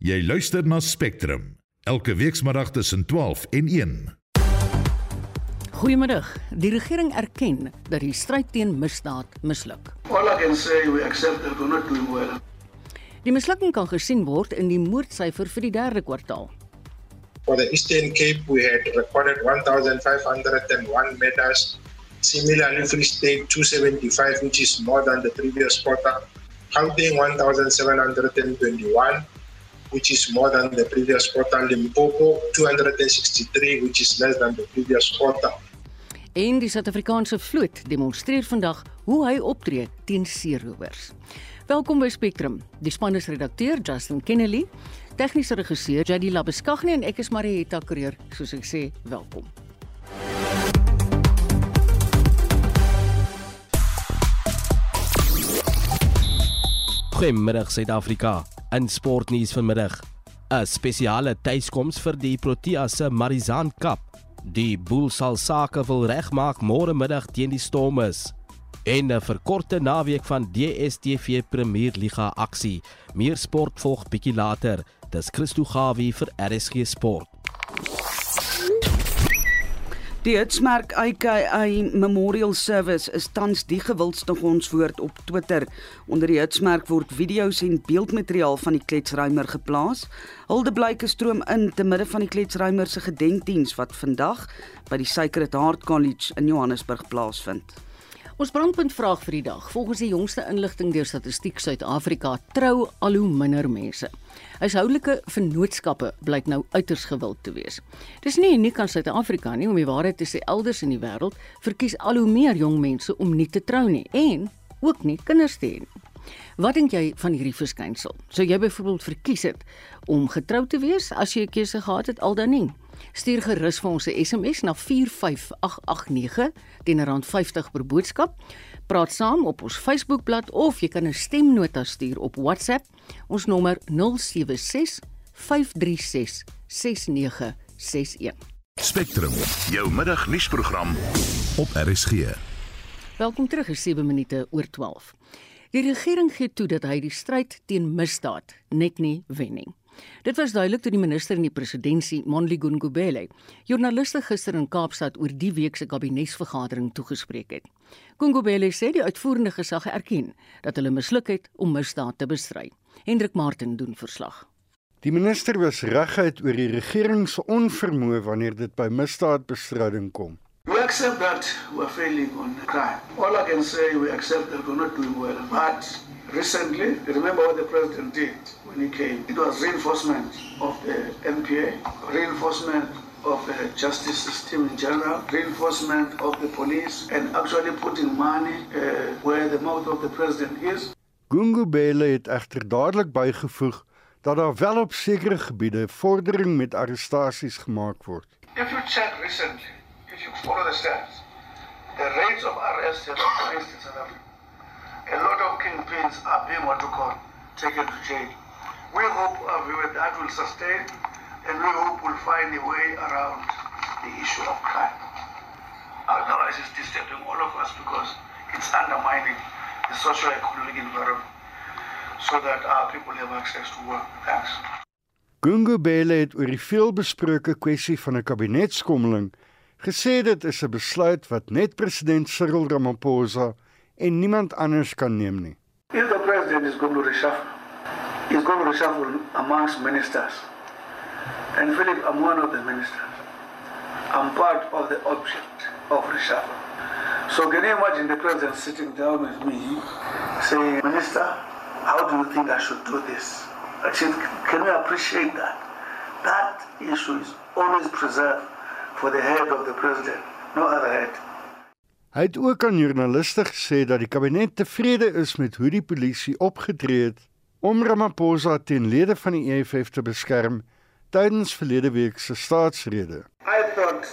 Jy luister na Spectrum elke weekmiddag tussen 12 en 1. Goeiemiddag. Die regering erken dat die stryd teen misdaad misluk. All I can say, we accept that we're not doing well. Die mislukking kan gesien word in die moordsyfer vir die derde kwartaal. For the Eastern Cape, we had recorded 1,501 murders. Similarly, Free State 275, which is more than the previous quarter. Gauteng 1,721, which is more than the previous quarter. Limpopo 263, which is less than the previous quarter. En die Suid-Afrikaanse vloot demonstreer vandag hoe hy optree teen seerowers. Welkom by Spectrum. Die span is redakteur Justin Kennedy, tegniese regisseur Jady Labeskagni en ek is Marieta Kreer, soos ek sê, welkom. Goeiemiddag Suid-Afrika. In sportnuus vanmiddag, 'n spesiale tuiskoms vir die Proteas se Marizaan Cup. Die Bulls sal sake wil regmaak môre middag teen die Stormers. En 'n verkorte naweek van DStv Premier Liga aksie. Meer sport volg bietjie later. Dis Christo Gawie vir RSG Sport. Die Hitsmerk AKA Memorial Service is tans die gewildste gonswoord op Twitter. Onder die Hitsmerk word video's en beeldmateriaal van die kletsruimer geplaas. Huldeblyke stroom in te midde van die kletsruimer se gedenkdiens wat vandag by die Sacred Heart College in Johannesburg plaasvind. Ons brandpunt vraag vir die dag. Volgens die jongste inligting deur Statistiek Suid-Afrika trou al hoe minder mense. Huishoudelike vennootskappe blyk nou uiters gewild te wees. Dis nie uniek aan Suid-Afrika nie, om die waarheid te sê elders in die wêreld verkies al hoe meer jong mense om nie te trou nie en ook nie kinders te hê nie. Wat dink jy van hierdie verskynsel? Sou jy byvoorbeeld verkies het om getrou te wees as jy 'n keuse gehad het al dan nie? Stuur gerus vir ons 'n SMS na 45889 teen R50 per boodskap. Praat saam op ons Facebookblad of jy kan 'n stemnota stuur op WhatsApp. Ons nommer 076 536 6961. Spectrum, jou middagnuusprogram op RSG. Welkom terug, is 7 minute oor 12. Die regering gee toe dat hy die stryd teen misdaad net nie wen nie. Dit was duidelik toe die minister in die presidentskap, Monli Gungubele, joernaliste gister in Kaapstad oor die week se kabinetsvergadering toegespreek het. Gungubele sê die uitvoerende gesag erken dat hulle misluk het om misdaad te bestry. Hendrik Martin doen verslag. Die minister was reguit oor die regering se onvermoë wanneer dit by misdaadbestryding kom. Accept that we're failing on crime. All I can say, we accept that we're not doing well. But recently, remember what the president did when he came? It was reinforcement of the NPA, reinforcement of the justice system in general, reinforcement of the police, and actually putting money uh, where the mouth of the president is. Gungubele het egter dadelik bygevoeg dat daar wel op sekere gebiede vordering met arrestasies gemaak word. If you check recently, follow the stats, the rates of arrest have increased in South Africa. A lot of kingpins are being what you call taken to jail. We hope uh, that will sustain and we hope we'll find a way around the issue of crime. Otherwise, it's disturbing all of us because it's undermining the socio-economic environment so that our people have access to work. Thanks. Gungubele het oor die veelbesproke kwessie van 'n kabinetskommeling gesê dit is 'n besluit wat net president Cyril Ramaphosa en niemand anders kan neem nie. If the president is going to reshuffle, he's going to reshuffle amongst ministers. And Philip, I'm one of the ministers. I'm part of the object of reshuffle. So can you imagine the president sitting down with me saying, Minister, how do you think I should do this? I said, can we appreciate that? That issue is always preserved for the head of the president, no other head. Hy het ook aan joernaliste gesê dat die kabinet tevrede is met hoe die polisie opgetree het om Ramaphosa teen lede van die EFF te beskerm tydens verlede week se staatsrede. I thought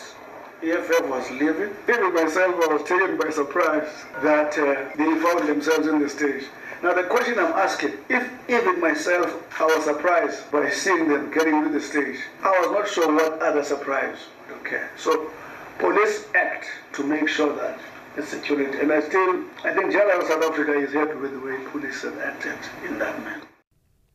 EFF was leaving. Even myself I was taken by surprise that uh, they found themselves in the stage. Now the question I'm asking, if even myself I was surprised by seeing them getting into the stage, I was not sure what other surprise. Okay, so police act to make sure that the security, and I still, I think General South Africa is happy with the way police have acted in that manner.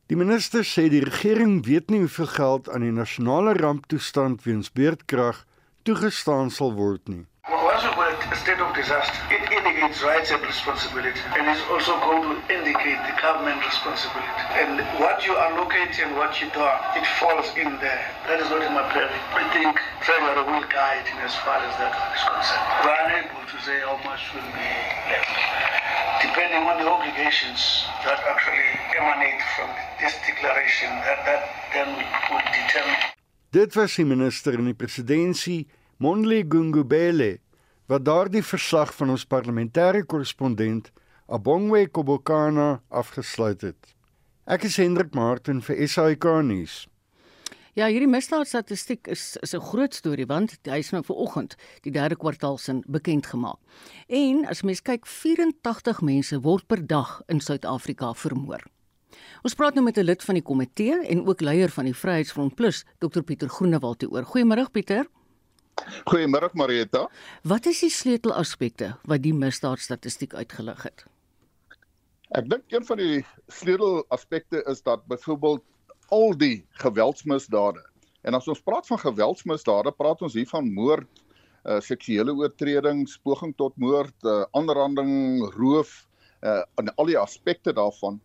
Die minister sê die regering weet nie hoeveel geld aan die nasionale ramptoestand weens beerdkrag toegestaan sal word nie. Once we put a state of disaster, it indicates rights and responsibility, and it's also going to indicate the government responsibility. And what you allocate and what you don't, it falls in there. That is not in my plan. I think Treasury will guide in as far as that is concerned. We're unable to say how much will be left, depending on the obligations that actually emanate from this declaration. That that then will determine. Dit was die minister in die presidentskap Monli Gungubele wat daardie verslag van ons parlementêre korrespondent Abongwe Kobokana afgesluit het. Ek is Hendrik Martin vir SAK nuus. Ja, hierdie misdaadstatistiek is is 'n groot storie want hy is nou vanoggend die derde kwartaal sin bekend gemaak. En as mens kyk, 84 mense word per dag in Suid-Afrika vermoor. Ons praat nou met 'n lid van die komitee en ook leier van die Vryheidsfront Plus, Dr Pieter Groenewald hieroor. Goeiemôre Pieter. Goeiemôre Marieta. Wat is die sleutelaspekte wat die misdaadstatistiek uitgelig het? Ek dink een van die sleutelaspekte is dat byvoorbeeld al die geweldsmisdade. En as ons praat van geweldsmisdade, praat ons hier van moord, uh, seksuele oortredings, poging tot moord, uh, aanranding, roof, uh, en al die aspekte daarvan,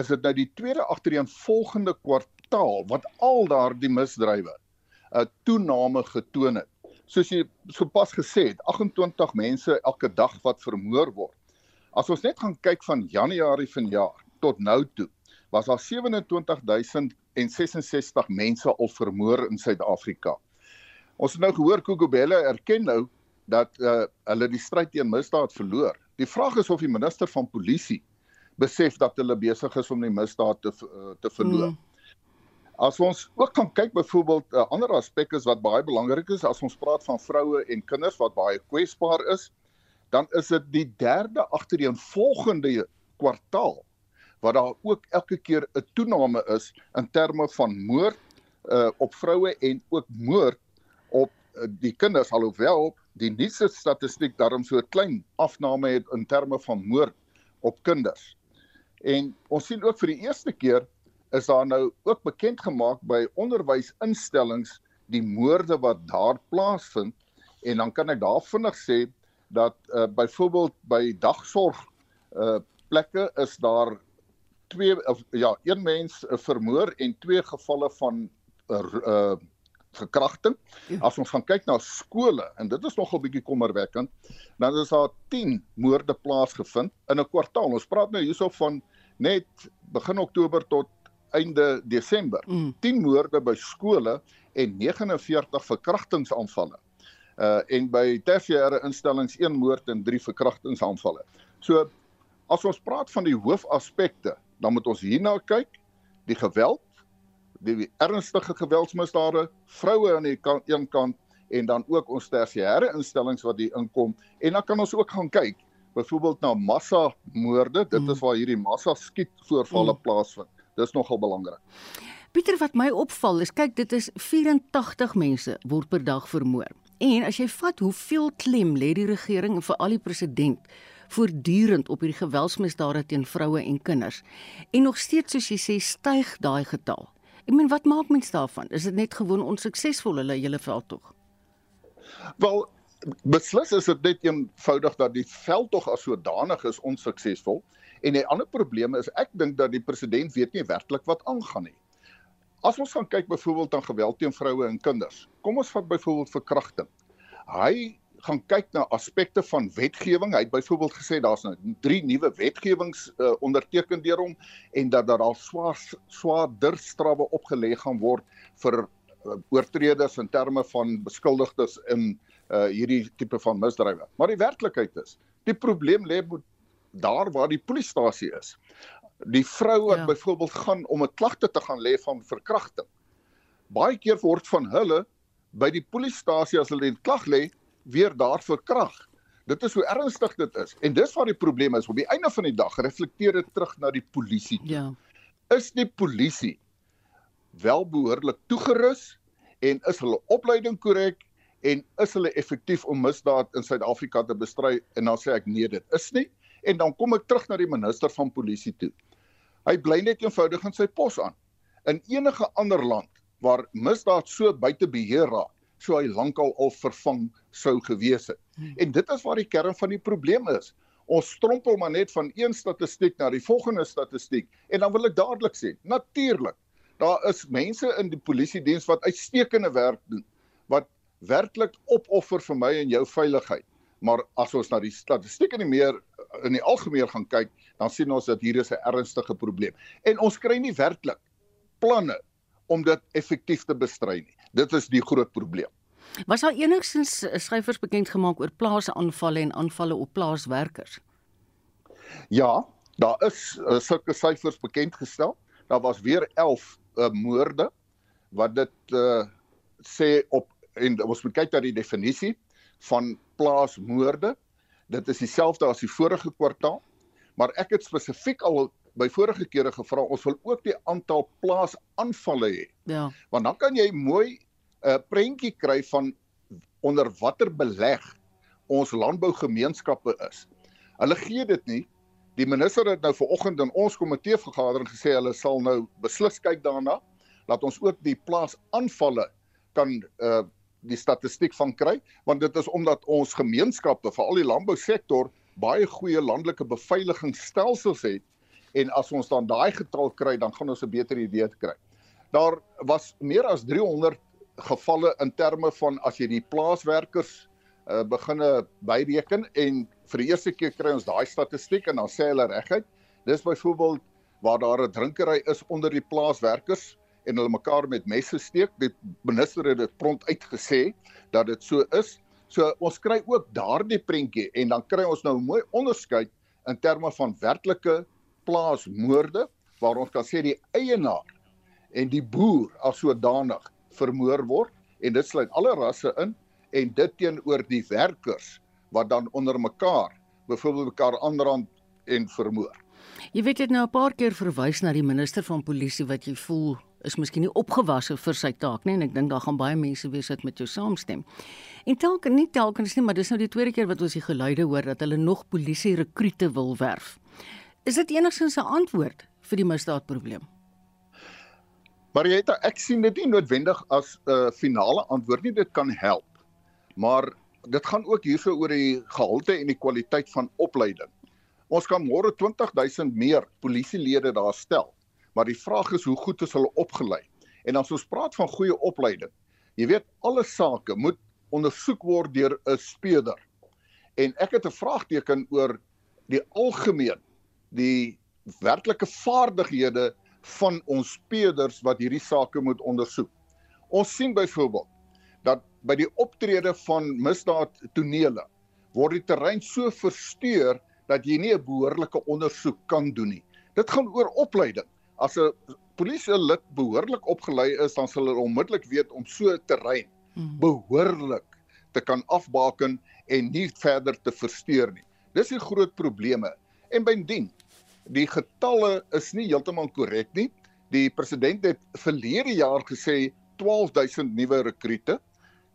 is dit nou die tweede agtereenvolgende kwartaal wat al daardie misdrywe 'n uh, toename getoon het soos jy sopas gesê het, 28 mense elke dag wat vermoor word. As ons net gaan kyk van Januarie vanjaar tot nou toe, was daar 27066 mense al vermoor in Suid-Afrika. Ons het nou gehoor Kugubele erken nou dat uh, hulle die stryd teen misdaad verloor. Die vraag is of die minister van polisie besef dat hulle besig is om die misdaad te uh, te verloor. Mm. As ons ook kan kyk byvoorbeeld 'n uh, ander aspek is wat baie belangrik is as ons praat van vroue en kinders wat baie kwesbaar is, dan is dit die derde agtereenvolgende kwartaal wat daar ook elke keer 'n toename is in terme van moord uh, op vroue en ook moord op uh, die kinders alhoewel die nuutste statistiek daarom so 'n klein afname het in terme van moord op kinders. En ons sien ook vir die eerste keer is daar nou ook bekend gemaak by onderwysinstellings die moorde wat daar plaasvind en dan kan ek daar vinnig sê dat uh, byvoorbeeld by dagsorg uh plekke is daar twee of ja, een mens uh, vermoor en twee gevalle van uh, uh verkrachting. Ja. As ons gaan kyk na skole en dit is nogal bietjie kommerwekkend, dan is daar 10 moorde plaasgevind in 'n kwartaal. Ons praat nou hierso van net begin Oktober tot einde Desember. Mm. 10 moorde by skole en 49 verkrachtingsaanvalle. Uh en by tersiêre instellings 1 moord en 3 verkrachtingsaanvalle. So as ons praat van die hoofaspekte, dan moet ons hierna kyk, die geweld, die ernstige geweldsmisdade, vroue aan die kant een kant en dan ook ons tersiêre instellings wat hier inkom en dan kan ons ook gaan kyk byvoorbeeld na massa moorde dit mm. is waar hierdie massa skiet voorvalle mm. plaasvind Dis nogal belangrik. Pieter wat my opval is kyk dit is 84 mense word per dag vermoor. En as jy vat hoeveel klem lê die regering en veral die president voortdurend op hierdie geweldsmisdade teen vroue en kinders en nog steeds soos jy sê styg daai getal. Ek meen wat maak mens daarvan? Is dit net gewoon onsuksesvol hulle hele veldtog? Wel beslis is dit net eenvoudig dat die veldtog as sodanig is onsuksesvol. En 'n ander probleem is ek dink dat die president weet nie werklik wat aangaan nie. As ons gaan kyk byvoorbeeld aan geweld teen vroue en kinders. Kom ons vat byvoorbeeld verkrachting. Hy gaan kyk na aspekte van wetgewing. Hy het byvoorbeeld gesê daar's nou drie nuwe wetgewings uh, onderteken deur hom en dat daar al swaar swaarder strawwe opgelê gaan word vir uh, oortreders in terme van beskuldigdes in uh, hierdie tipe van misdrywe. Maar die werklikheid is, die probleem lê met daar waar die polisiestasie is. Die vrou wat ja. byvoorbeeld gaan om 'n klagte te gaan lê van verkrachting. Baie keer word van hulle by die polisiestasie as hulle 'n klag lê, weer daar verkrag. Dit is hoe ernstig dit is. En dis waar die probleem is. Op die einde van die dag reflekteer dit terug na die polisie. Ja. Is die polisie wel behoorlik toegerus en is hulle opleiding korrek en is hulle effektief om misdaad in Suid-Afrika te bestry? En dan sê ek nee, dit is nie. En dan kom ek terug na die minister van polisie toe. Hy bly net eenvoudig in sy pos aan. In enige ander land waar misdaad so buite beheer raak, sou hy lankal al vervang sou gewees het. Hmm. En dit is waar die kern van die probleem is. Ons strompel maar net van een statistiek na die volgende statistiek en dan wil ek dadelik sê, natuurlik, daar is mense in die polisie diens wat uitstekende werk doen wat werklik opoffer vir my en jou veiligheid. Maar as ons na die statistieke in die meer in die algemeen gaan kyk, dan sien ons dat hier is 'n ernstige probleem. En ons kry nie werklik planne om dit effektief te bestry nie. Dit is die groot probleem. Was daar enigstens syfers bekend gemaak oor plaasaanvalle en aanvalle op plaaswerkers? Ja, daar is uh, sulke syfers bekend gestel. Daar was weer 11 uh, eh, moorde wat dit uh, sê op en ons moet kyk na die definisie van plaasmoorde. Dit is dieselfde as die vorige kwartaal, maar ek het spesifiek al by vorige kere gevra ons wil ook die aantal plaasaanvalle hê. Ja. Want dan kan jy mooi 'n uh, prentjie kry van onder watter beleg ons landbougemeenskappe is. Hulle gee dit nie. Die minister het nou vanoggend in ons komitee vergadering gesê hulle sal nou beslis kyk daarna dat ons ook die plaasaanvalle kan uh die statistiek van kry want dit is omdat ons gemeenskappe veral die landbousektor baie goeie landelike beveiligingsstelsels het en as ons dan daai getal kry dan gaan ons 'n beter idee kry. Daar was meer as 300 gevalle in terme van as jy die plaaswerkers uh, beginne byreken en vir die eerste keer kry ons daai statistiek en dan sê hulle reguit dis byvoorbeeld waar daar 'n drinkery is onder die plaaswerkers en hulle mekaar met messe steek. Die minister het dit prompt uitgesê dat dit so is. So ons kry ook daardie prentjie en dan kry ons nou mooi onderskeid in terme van werklike plaasmoorde waar ons kan sê die eienaar en die boer as sodanig vermoor word en dit sluit alle rasse in en dit teenoor die werkers wat dan onder mekaar byvoorbeeld mekaar aanrand en vermoor. Jy weet dit nou 'n paar keer verwys na die minister van polisie wat jy voel is miskien nie opgewasse vir sy taak nie en ek dink daar gaan baie mense wees wat met jou saamstem. En telkens nie telkens nie, maar dis nou die tweede keer wat ons die geluide hoor dat hulle nog polisie rekrute wil werf. Is dit enigstens 'n antwoord vir die misdaadprobleem? Marieta, ek sien dit nie noodwendig as 'n uh, finale antwoord nie, dit kan help. Maar dit gaan ook hierso oor die gehalte en die kwaliteit van opleiding. Ons kan môre 20000 meer polisielede daar stel maar die vraag is hoe goed is hulle opgelei? En as ons praat van goeie opleiding, jy weet alle sake moet ondersoek word deur 'n speurder. En ek het 'n vraagteken oor die algemeen die werklike vaardighede van ons speurders wat hierdie sake moet ondersoek. Ons sien byvoorbeeld dat by die optrede van misdaad tonele word die terrein so versteur dat jy nie 'n behoorlike ondersoek kan doen nie. Dit gaan oor opleiding as 'n polisie lid behoorlik opgelei is, dan sal hulle onmiddellik weet om so 'n terrein hmm. behoorlik te kan afbaken en nie verder te versteur nie. Dis die groot probleme. En byndien, die getalle is nie heeltemal korrek nie. Die president het verlede jaar gesê 12000 nuwe rekrute.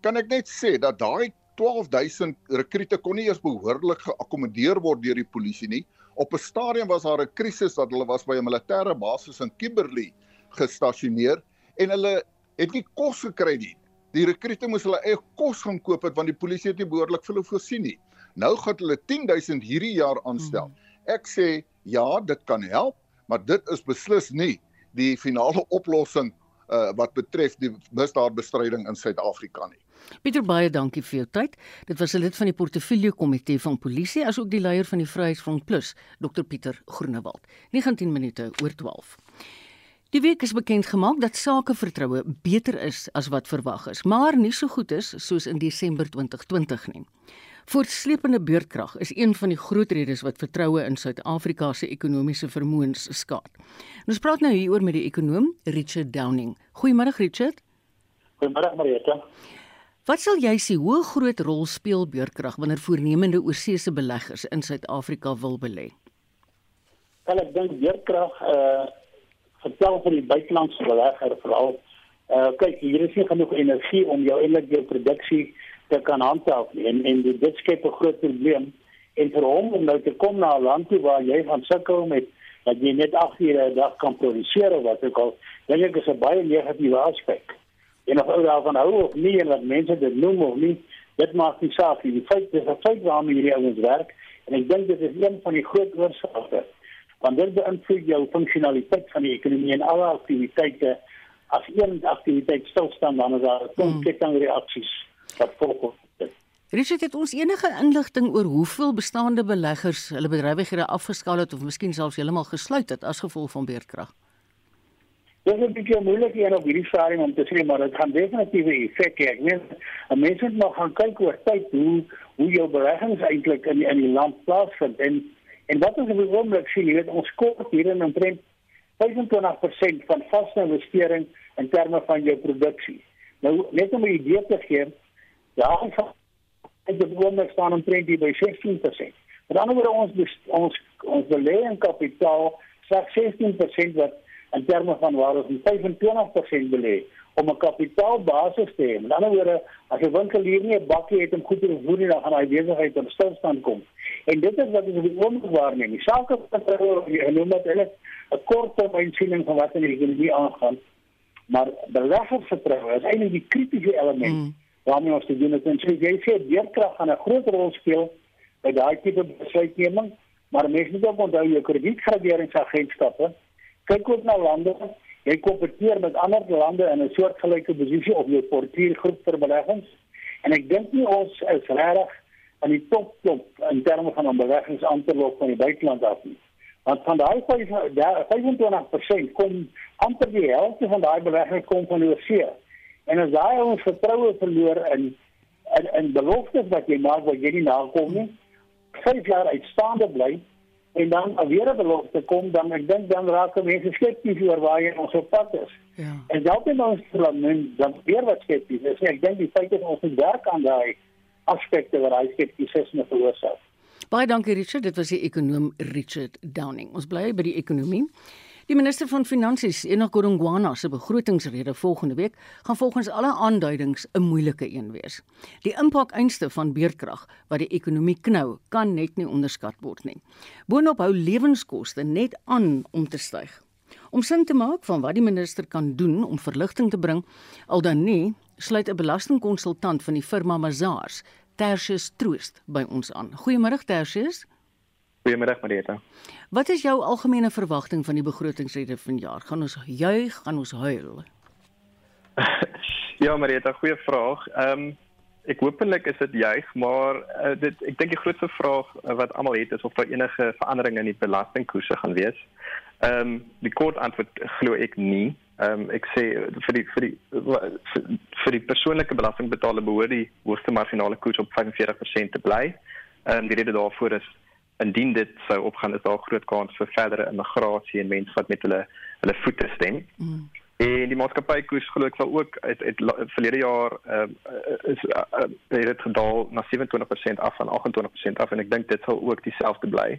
Kan ek net sê dat daai 12000 rekrute kon nie eers behoorlik geakkommodeer word deur die polisie nie. Op 'n stadium was daar 'n krisis dat hulle was by 'n militêre basis in Kimberley gestasioneer en hulle het nie kos gekry nie. Die rekrute moes hulle eie kos gaan koop het want die polisie het nie behoorlik vir hulle voorsien nie. Nou gaan hulle 10000 hierdie jaar aanstel. Hmm. Ek sê ja, dit kan help, maar dit is beslis nie die finale oplossing uh, wat betref die misdaadbestryding in Suid-Afrika nie. Pieter baie dankie vir jou tyd. Dit was 'n lid van die portefeulje komitee van polisie asook die leier van die Vryheidsfront Plus, Dr Pieter Groenewald. 19 minute oor 12. Die week is bekend gemaak dat sakevertroue beter is as wat verwag is, maar nie so goed is soos in Desember 2020 nie. Voortsleepende beurtkrag is een van die groot redes wat vertroue in Suid-Afrika se ekonomiese vermoëns skaad. Ons praat nou hieroor met die ekonom Richard Downing. Goeiemôre Richard. Goeiemôre Marieta. Wat sal jy sê hoe groot rol speel beurkrag wanneer voornemende oorsese beleggers in Suid-Afrika wil belê? Wel ek dink beurkrag uh eh, vertel vir die buitelandse belegger veral uh kyk hier is nie genoeg energie om jou jou produksie te kan handhaaf en en dit skep 'n groot probleem en vir hom om nou te kom na 'n land toe waar jy gaan sukkel met dat jy net 8 ure 'n dag kan produseer of wat ook al, dink ek is 'n baie negatiewe aspek. En of ou daarvan hou of nie en wat mense dit noem of nie, dit maak nie saak nie. Die feit is 'n feit waarmee hierdie ouens werk en ek dink dit is een van die groot oorsake. Want dit beïnvloed jou funksionaliteit van die ekonomie en alle aktiwiteite. As een aktiwiteit stil staan, dan is daar 'n klomp kettingreaksies wat volg. Richard het ons enige inligting oor hoeveel bestaande beleggers hulle bedrywighede afgeskaal het of miskien selfs heeltemal gesluit het as gevolg van beerdkrag. Dit is 'n bietjie moeilik hier op hierdie stadium om te sê maar dit gaan definitief 'n effek hê. Ek meen, mense moet nog gaan kyk oor tyd hoe hoe jou beleggings eintlik in in die land plaasvind en en wat ons op die oomblik sien, jy weet ons kort hier in omtrent 25% van vaste investering in terme van jou produksie. Nou net om 'n idee te gee, ja, en die oomblik staan omtrent by 16%. Met ander woorde ons ons ons belê in kapitaal slegs 16% wat in terme van waar ons 25% belê om 'n kapitaalbasis te hê. Met ander woorde, as 'n winkelier nie 'n bakkie het om goed te voer nie, dan gaan hy besigheid in stilstand kom. En dit is wat ons op die oomblik waarneem. Die saak is dat jy noem dat hulle 'n korttermyn siening van wat in die ekonomie aangaan. Maar beleggersvertroue is eintlik die kritiese element mm. waarmee ons te doen het. En so jy sê weerkrag gaan 'n groot rol speel by daai tipe besluitneming, maar mense moet ook onthou jou kredietgraderingsagentskappe kyk ook na lande. Jy kompeteer met ander lande in 'n soortgelyke posisie op jou portefeuljegroep vir beleggings. En ek dink nie ons is regtig aan die top top in terme van om beleggings aan te lok van die buiteland af nie. Want van daai 25% kom amper die helfte van daai beleggings kom van oorsee. En as daai ons vertroue verloor in in in beloftes wat jy maak wat jy nie nakom nie, vyf jaar uitstaande bly en dan weer 'n belofte kom dan ek dink dan raak mense skepties oor waar jy ons op pad is. Ja. En dan bin ons dan dan weer wat skepties. Is, ek dink die feit is ons moet werk aan daai aspekte wat hy skeptisisme veroorsaak. Baie dankie Richard, dit was die ekonom Richard Downing. Ons bly by die ekonomie. Die minister van Finansies, Enoch Godongwana, se begrotingsrede volgende week gaan volgens alle aanduidings 'n moeilike een wees. Die impak einste van beerdkrag wat die ekonomie knou, kan net nie onderskat word nie. Boonop hou lewenskoste net aan om te styg. Om sin te maak van wat die minister kan doen om verligting te bring, al dan nie, sluit 'n belastingkonsultant van die firma Mazars, Tertius Troost, by ons aan. Goeiemôre Tertius. Goeiemiddag Marita. Wat is jou algemene verwagting van die begrotingsrede vanjaar? Gaan ons juig, gaan ons huil? ja Marita, goeie vraag. Ehm um, ek hoopelik is dit juig, maar uh, dit ek dink die grootste vraag uh, wat almal het is of daar enige veranderinge in die belastingkoerse gaan wees. Ehm um, die kort antwoord glo ek nie. Ehm um, ek sê vir die vir die vir, vir die persoonlike belastingbetaler behoort die hoogste marginale koers op 45% te bly. Ehm um, die rede daarvoor is indien dit sou opgaan is daar groot kans vir verdere immigrasie en mense wat met hulle hulle voete stem. Mm. En die maatskappy koers glo ek sal ook uit uit verlede jaar uh, is uh, het gedaal na 27% af van 28% af en ek dink dit sal ook dieselfde bly.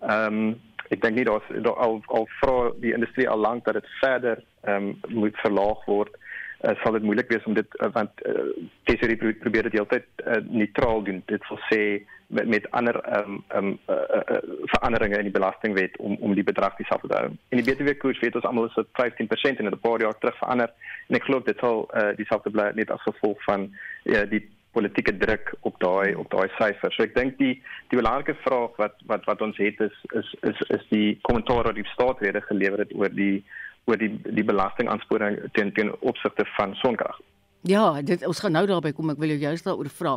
Ehm um, ek dink nie daar's daar al al vra die industrie al lank dat dit verder ehm um, moet verlaag word. Uh, sal dit moeilik wees om dit uh, want uh, tesorie probeer dit heeltyd uh, neutraal doen. Dit wil sê met, met ander ehm um, ehm um, uh, uh, uh, veranderinge in die belastingwet om om die bedrag dieselfde te hou. In die BTW koers weet ons almal is dit 15% in 'n paar jaar terug verander en ek glo dit sal uh, dieselfde bly net as gevolg van uh, die politieke druk op daai op daai syfer. So ek dink die die belangrike vraag wat wat wat ons het is is is is die kommentaar wat die staatsrede gelewer het oor die oor die die belastingaansporing teen teen opsigte van sonkrag. Ja, dit ons gaan nou daarby kom. Ek wil jou juist daaroor vra.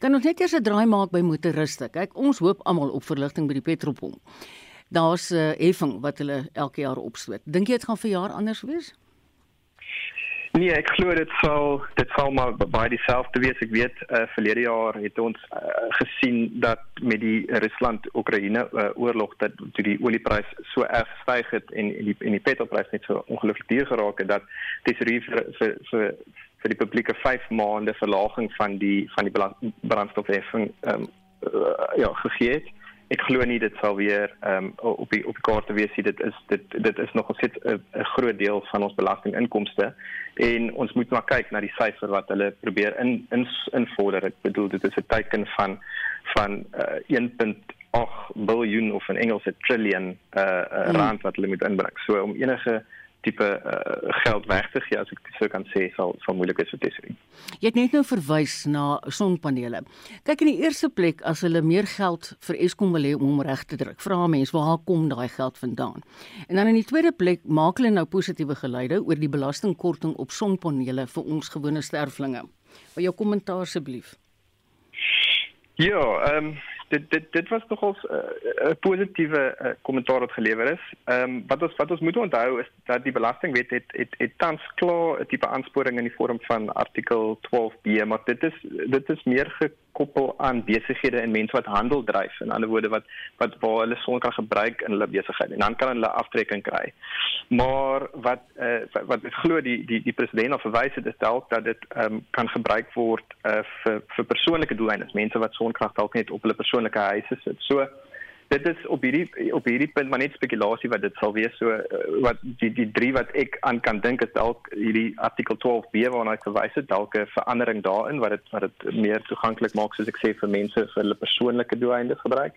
Kan ons net eers 'n draai maak by motoriste? Kyk, ons hoop almal op verligting by die petrolpomp. Daar's 'n uh, heffing wat hulle elke jaar opstoot. Dink jy dit gaan vir jaar anders wees? Nee, ek glo dit sal dit sal maar baie dieselfde wees. Ek weet uh, verlede jaar het ons uh, gesien dat met die Rusland-Oekraïne uh, oorlog dat toe die olieprys so erg gestyg het en en die en die petrolprys net so ongelooflik duur geraak het dat dis vir vir vir vir die publieke 5 maande verlaging van die van die brandstofheffing um, uh, ja gegee het. Ek glo nie dit sal weer ehm um, op die op die kaarte wees nie. Dit is dit dit is nog steeds 'n groot deel van ons belastinginkomste en ons moet maar kyk na die syfer wat hulle probeer in in invorder. Ek bedoel dit is 'n teiken van van uh, 8 biljoen of in Engels 'n trillion uh, uh rand wat hulle moet inbring. So om enige tipe uh, geld weg te gee as ek dit so kan sê sal sal moeilik wees vir tesorie. Jy het net nou verwys na sonpanele. Kyk in die eerste plek as hulle meer geld vir Eskom wil hê om hom reg te druk. Vra mense waar kom daai geld vandaan? En dan in die tweede plek maak hulle nou positiewe geluide oor die belastingkorting op sonpanele vir ons gewone sterflinge. Wil jou kommentaar asseblief? Ja, ehm um, dit dit dit was nogals 'n uh, positiewe uh, kommentaar wat gelewer is. Ehm um, wat ons wat ons moet onthou is dat die belastingwet het het het tans klaar 'n tipe aansporing in die vorm van artikel 12B, maar dit is dit is meer gekoppel aan besighede en mense wat handel dryf. In ander woorde wat wat waar hulle sonkrag gebruik in hulle besigheid en dan kan hulle aftrekking kry. Maar wat uh, wat, wat glo die die die president of verwys het is dalk dat dit um, kan gebruik word uh, vir vir persoonlike doeleindes, mense wat sonkrag dalk net op hulle persoonlike huise sit. So dit is op hierdie op hierdie punt maar net spekulasie wat dit sal wees. So uh, wat die die drie wat ek aan kan dink is dalk hierdie artikel 12B waarna ek verwys het, dalk 'n verandering daarin wat dit wat dit meer toeganklik maak soos ek sê vir mense vir hulle persoonlike doeleindes gebruik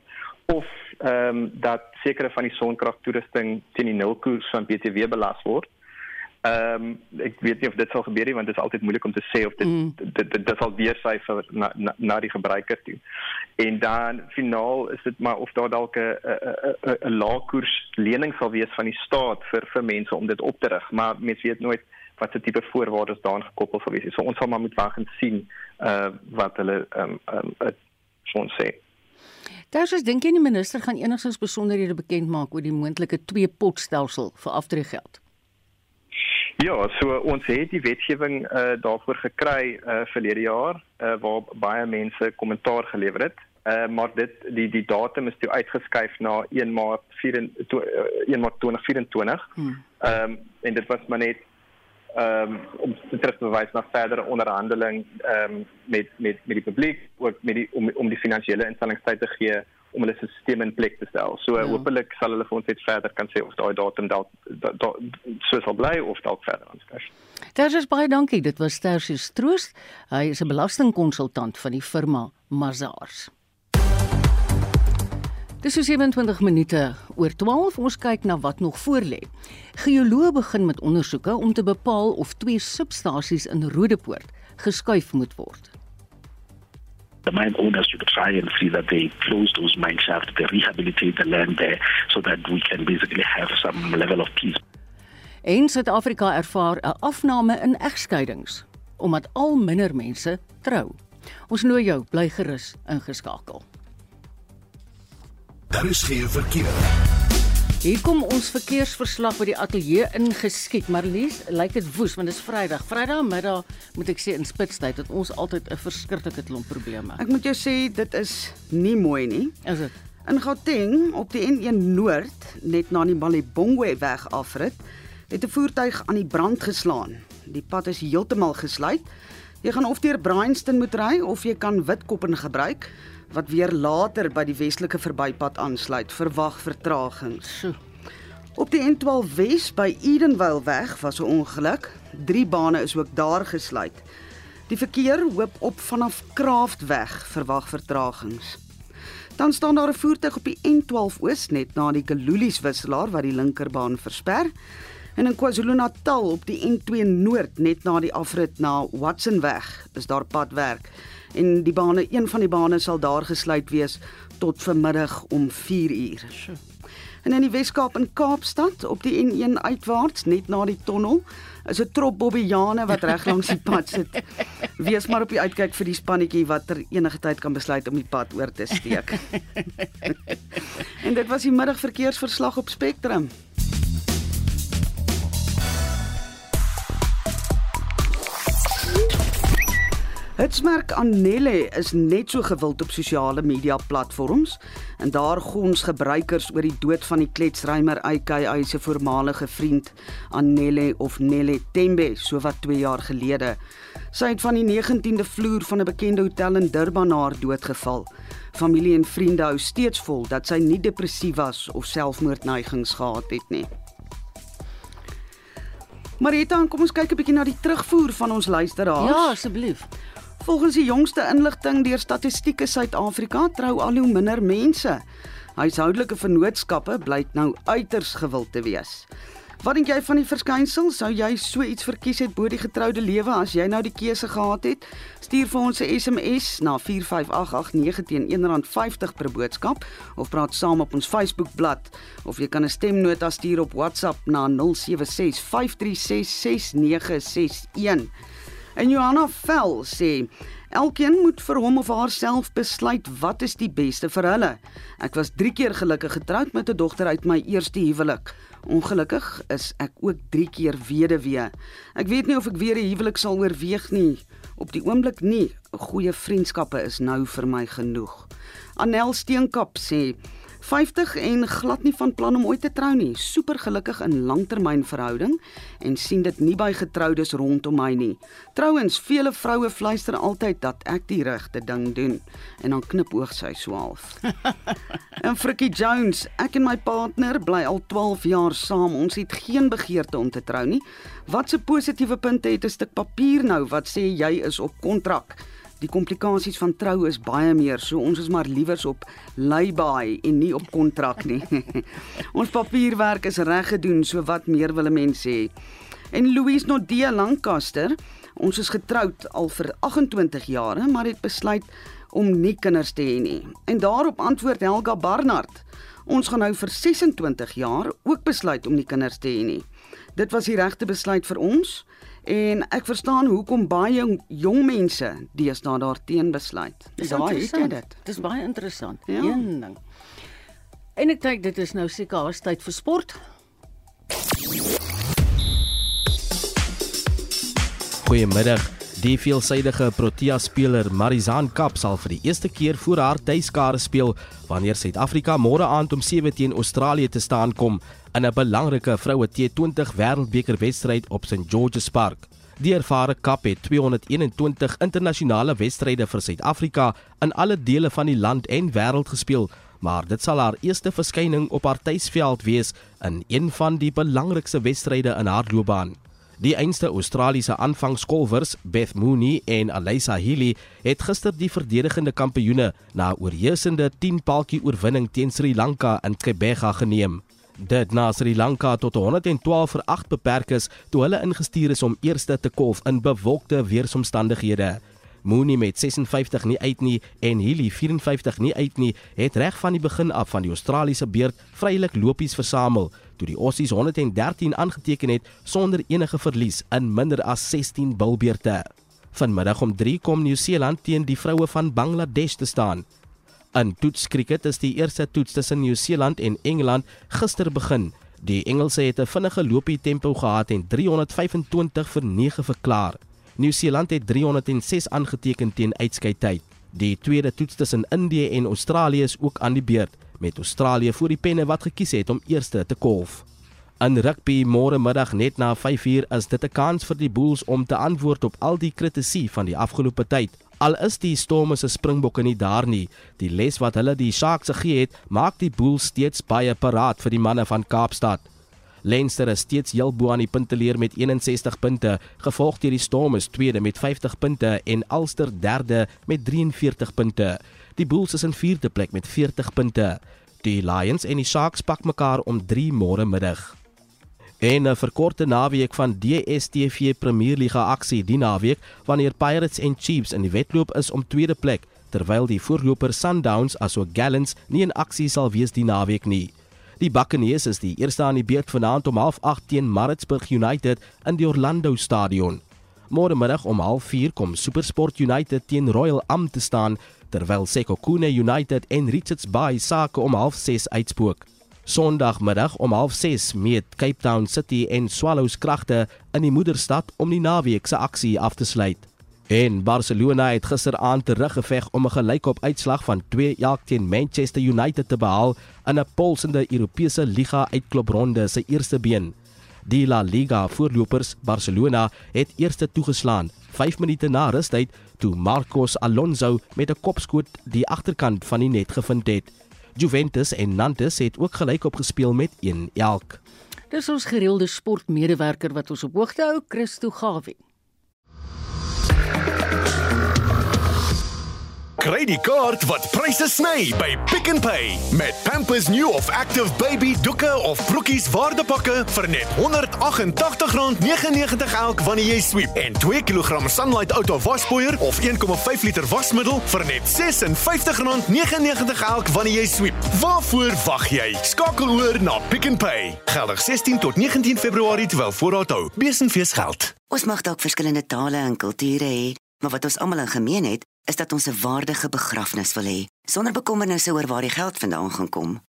of ehm um, dat sekere van die sonkragtoerusting teen die nulkoers van BTW belas word. Ehm um, ek weet nie of dit sal gebeur nie want dit is altyd moeilik om te sê of dit Mm. dit dit, dit sal weer syfer na, na na die gebruiker toe. En dan finaal is dit maar of daar dalk 'n 'n 'n 'n laagkoers lening sal wees van die staat vir vir mense om dit op te rig, maar mense weet nooit wat se tipe voorwaardes daaraan gekoppel sal wees. So ons sal maar moet wag en sien uh wat hulle ehm um, ehm um, uh, ons sê. Tersus dink jy die minister gaan enigstens besonderhede bekend maak oor die moontlike twee potstelsel vir aftreegeld? Ja, so ons het die wetgewing uh, daarvoor gekry uh, verlede jaar uh, waar baie mense kommentaar gelewer het. Uh, maar dit die die datum is toe uitgeskuif na 1 Maart 24 uh, 1 Maart 2024. Hmm. Ehm um, en dit was maar net ehm um, om te terugbewys na verdere onderhandeling ehm um, met met met die publiek ook met die om om die finansiële instellings tyd te gee om hulle stelsel in plek te stel. So Ja. hopelik sal hulle vir ons net verder kan sê of daai datum dalk da, da, so sal bly of dalk verder aanskuif. Tersus baie dankie. Dit was Tersus Troost. Hy is 'n belastingkonsultant van die firma Mazars. Dis so 27 minute oor 12. Ons kyk na wat nog voorlê. Geoloë begin met ondersoeke om te bepaal of twee substasies in Rodepoort geskuif moet word. The mine owners should try and see that they close those mine shafts, they rehabilitate the land there so that we can basically have some level of peace. En Suid-Afrika ervaar 'n afname in egskeidings omdat al minder mense trou. Ons nooi jou bly gerus ingeskakel. Daar is geen verkeer. Hier kom ons verkeersverslag by die ateljee ingeskiet. Marlies, lyk dit woes want dit is Vrydag. Vrydagmiddag moet ek sê in spitstyd het ons altyd 'n verskriklike klomp probleme. Ek moet jou sê dit is nie mooi nie. Is dit? In Gauteng op die N1 Noord, net na die Malibongwe weg afrit, het 'n voertuig aan die brand geslaan. Die pad is heeltemal gesluit. Jy gaan of deur Bryanston moet ry of jy kan Witkoppen gebruik wat weer later by die westelike verbypad aansluit. Verwag vertragings. Op die N12 Wes by Edenvale weg was 'n ongeluk. Drie bane is ook daar gesluit. Die verkeer hoop op vanaf Kraftweg verwag vertragings. Dan staan daar 'n voertuig op die N12 Oos net na die Galulies wisselaar wat die linkerbaan versper. En in KwaZulu-Natal op die N2 Noord net na die afrit na Watsonweg is daar padwerk en die bane een van die bane sal daar gesluit wees tot vanmiddag om 4 uur. So. En in die Weskaap in Kaapstad op die N1 uitwaarts net na die tonnel is 'n trop bobbiane wat reg langs die pad sit. Wees maar op die uitkyk vir die spannetjie wat ter enige tyd kan besluit om die pad oor te steek. en dit was die middagverkeersverslag op Spectrum. Hitsmerk Annelle is net so gewild op sosiale media platforms en daar gons gebruikers oor die dood van die kletsrymer AKA se voormalige vriend Annelle of Nelle Tembe so wat 2 jaar gelede. Sy het van die 19de vloer van 'n bekende hotel in Durban haar doodgeval. Familie en vriende hou steeds vol dat sy nie depressief was of selfmoordneigings gehad het nie. Marita, kom ons kyk 'n bietjie na die terugvoer van ons luisteraars. Ja, asseblief. Volgens die jongste inligting deur Statistiek Suid-Afrika trou al hoe minder mense. Huishoudelike vennootskappe blyk nou uiters gewild te wees. Wat dink jy van die verskynsel? Sou jy so iets verkies het bo die getroude lewe as jy nou die keuse gehad het? Stuur vir ons 'n SMS na 45889 teen R1.50 per boodskap of praat saam op ons Facebookblad of jy kan 'n stemnota stuur op WhatsApp na 0765366961. En Johanna Vel sê Elkeen moet vir hom of haarself besluit wat is die beste vir hulle. Ek was 3 keer gelukkig getroud met 'n dogter uit my eerste huwelik. Ongelukkig is ek ook 3 keer weduwee. Ek weet nie of ek weer 'n huwelik sal oorweeg nie. Op die oomblik nie. Goeie vriendskappe is nou vir my genoeg. Anel Steenkap sê 50 en glad nie van plan om ooit te trou nie. Super gelukkig in langtermynverhouding en sien dit nie by getroudes rondom my nie. Trouwens, vele vroue fluister altyd dat ek die regte ding doen en dan knipoog sy swaalf. en Frikkie Jones, ek en my partner bly al 12 jaar saam. Ons het geen begeerte om te trou nie. Wat se positiewe punte het 'n stuk papier nou wat sê jy is op kontrak? Die komplikasies van trou is baie meer. So ons is maar liewers op lay-by en nie op kontrak nie. ons papierwerk is reg gedoen, so wat meer wil 'n mens sê? En Louise Nodee Lancaster, ons is getroud al vir 28 jare, maar het besluit om nie kinders te hê nie. En daarop antwoord Helga Barnard, ons gaan nou vir 26 jaar ook besluit om nie kinders te hê nie. Dit was die regte besluit vir ons. En ek verstaan hoekom baie jong, jong mense deesdae daarteen besluit. Daai het jy dit. Dis baie interessant. Ja. Een ding. En ek dink dit is nou seker haas tyd vir sport. Goeiemiddag. Die veelsidige Protea speler Marizaan Kap sal vir die eerste keer voor haar tuiskare speel wanneer Suid-Afrika môre aand om 7 teen Australië te staan kom in 'n belangrike vroue T20 wêreldbeker wedstryd op St George's Park. Die ervare Kap het 221 internasionale wedstryde vir Suid-Afrika in alle dele van die land en wêreld gespeel, maar dit sal haar eerste verskyning op haar tuisveld wees in een van die belangrikste wedstryde in haar loopbaan. Die einste Australiese aanvangskolvers, Beth Mooney en Alyssa Healy, het gister die verdedigende kampioene na 'n oorheersende 10-paltjie oorwinning teen Sri Lanka in Kebega geneem. Dit na Sri Lanka tot 112 vir 8 beperk is toe hulle ingestuur is om eerste te kolf in bewolkte weeromstandighede. Mooney met 56 nie uit nie en Healy 54 nie uit nie, het reg van die begin af van die Australiese beurt vrylik lopies versamel toe die Aussies 113 aangeteken het sonder enige verlies in minder as 16 bilbeerte. Vanmiddag om 3 kom Nieu-Seeland teen die vroue van Bangladesh te staan. In toetskriket is die eerste toets tussen Nieu-Seeland en Engeland gister begin. Die Engelse het 'n vinnige loopie tempo gehad en 325 vir 9 verklaar. Nieu-Seeland het 306 aangeteken teen uitskeidtyd. Die tweede toets tussen Indië en Australië is ook aan die beurt, met Australië voor die penne wat gekies het om eerste te kolf. In rugby môre middag net na 5uur is dit 'n kans vir die Bulls om te antwoord op al die kritiek van die afgelope tyd. Al is die Storm se Springbokke nie daar nie, die les wat hulle die Sharks gegee het, maak die Bulls steeds baie paraat vir die manne van Kaapstad. Leinster is steeds heel bo aan die punteleer met 61 punte, gevolg deur die Storm is tweede met 50 punte en Ulster derde met 43 punte. Die Bulls is in vierde plek met 40 punte. Die Lions en die Sharks pak mekaar om 3 môre middag. En 'n verkorte naweek van DStv Premierliga aksie die naweek wanneer Pirates en Chiefs in die wedloop is om tweede plek terwyl die voorloper Sundowns asook Gallants nie in aksie sal wees die naweek nie. Die Buccaneers is die eerste aan die beurt vanaand om 08:30 teen Maritzburg United in die Orlando Stadion. Môre middag om 04:30 kom SuperSport United teen Royal Am te staan terwyl Sekhukhune United en Richards Bay sake om 06:30 uitspook. Sondagmiddag om 06:30 meet Cape Town City en Swallows kragte in die moederstad om die naweek se aksie af te sluit. En Barcelona het gisteraand teruggeveg om 'n gelykop uitslag van 2-1 teen Manchester United te behaal in 'n polsende Europese liga uitklopronde se eerste been. Die La Liga voorlopers Barcelona het eerste toegeslaan 5 minute na rustyd toe Marcos Alonso met 'n kopskoot die agterkant van die net gevind het. Juventus en Nantes het ook gelykop gespeel met 1-1. Dis ons gereelde sportmedewerker wat ons op hoogte hou, Christo Gawie. Kry die kaart wat pryse sny by Pick n Pay met Pampers New of Active Baby doeke of broekies waardepakke vir net R188.99 elk wanneer jy sweep en 2 kg Sunlight Auto waspoeier of 1,5 liter wasmiddel vir net R56.99 elk wanneer jy sweep. Waarvoor wag jy? Skakel oor na Pick n Pay. Geldig 16 tot 19 Februarie terwyl voorraad hou. Besenfees geld. Ons mag dalk verskillende tale en kulture hê, maar wat ons almal in gemeen het, is dat ons 'n waardige begrafnis wil hê, sonder bekommernisse oor waar die geld vandaan gaan kom.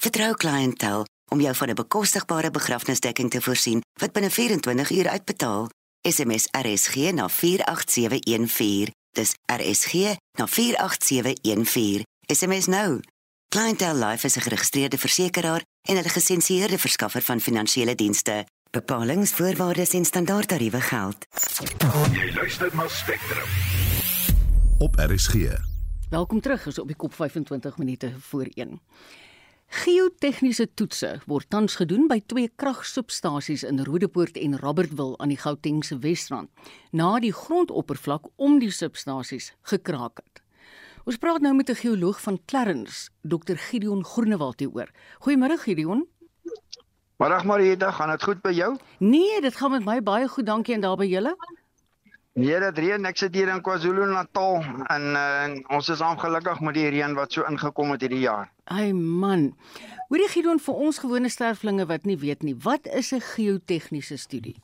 Vertrou Clientele om jou van 'n bekostigbare begrafnisdekking te voorsien wat binne 24 uur uitbetaal. SMS RSG na 48714. Dis RSG na 48714. SMS nou. Clientele Life is 'n geregistreerde versekeraar en 'n gelisensieerde verskaffer van finansiële dienste. Bepalings, voorwaardes en standaardtariewe geld. Jy luister na Spectrum. Op RSG. Welkom terug is op die kop 25 minute voor 1. Geotegniese toetse word tans gedoen by twee kragsubstasies in Rodepoort en Robertville aan die Gautengse Wesrand na die grondoppervlak om die substasies gekraak het. Ons praat nou met 'n geoloog van Clarence, Dr Gideon Groenewald hieroor. Goeiemôre Gideon. Middag Marieta, gaan dit goed by jou? Nee, dit gaan met my baie goed, dankie en daar by julle? Nee, dit reën. Ek sit hier in KwaZulu-Natal en uh, ons is ongelukkig met die reën wat so ingekom het hierdie jaar. Ai man. Hoorie Gideon vir ons gewone sterflinge wat nie weet nie, wat is 'n geotegniese studie?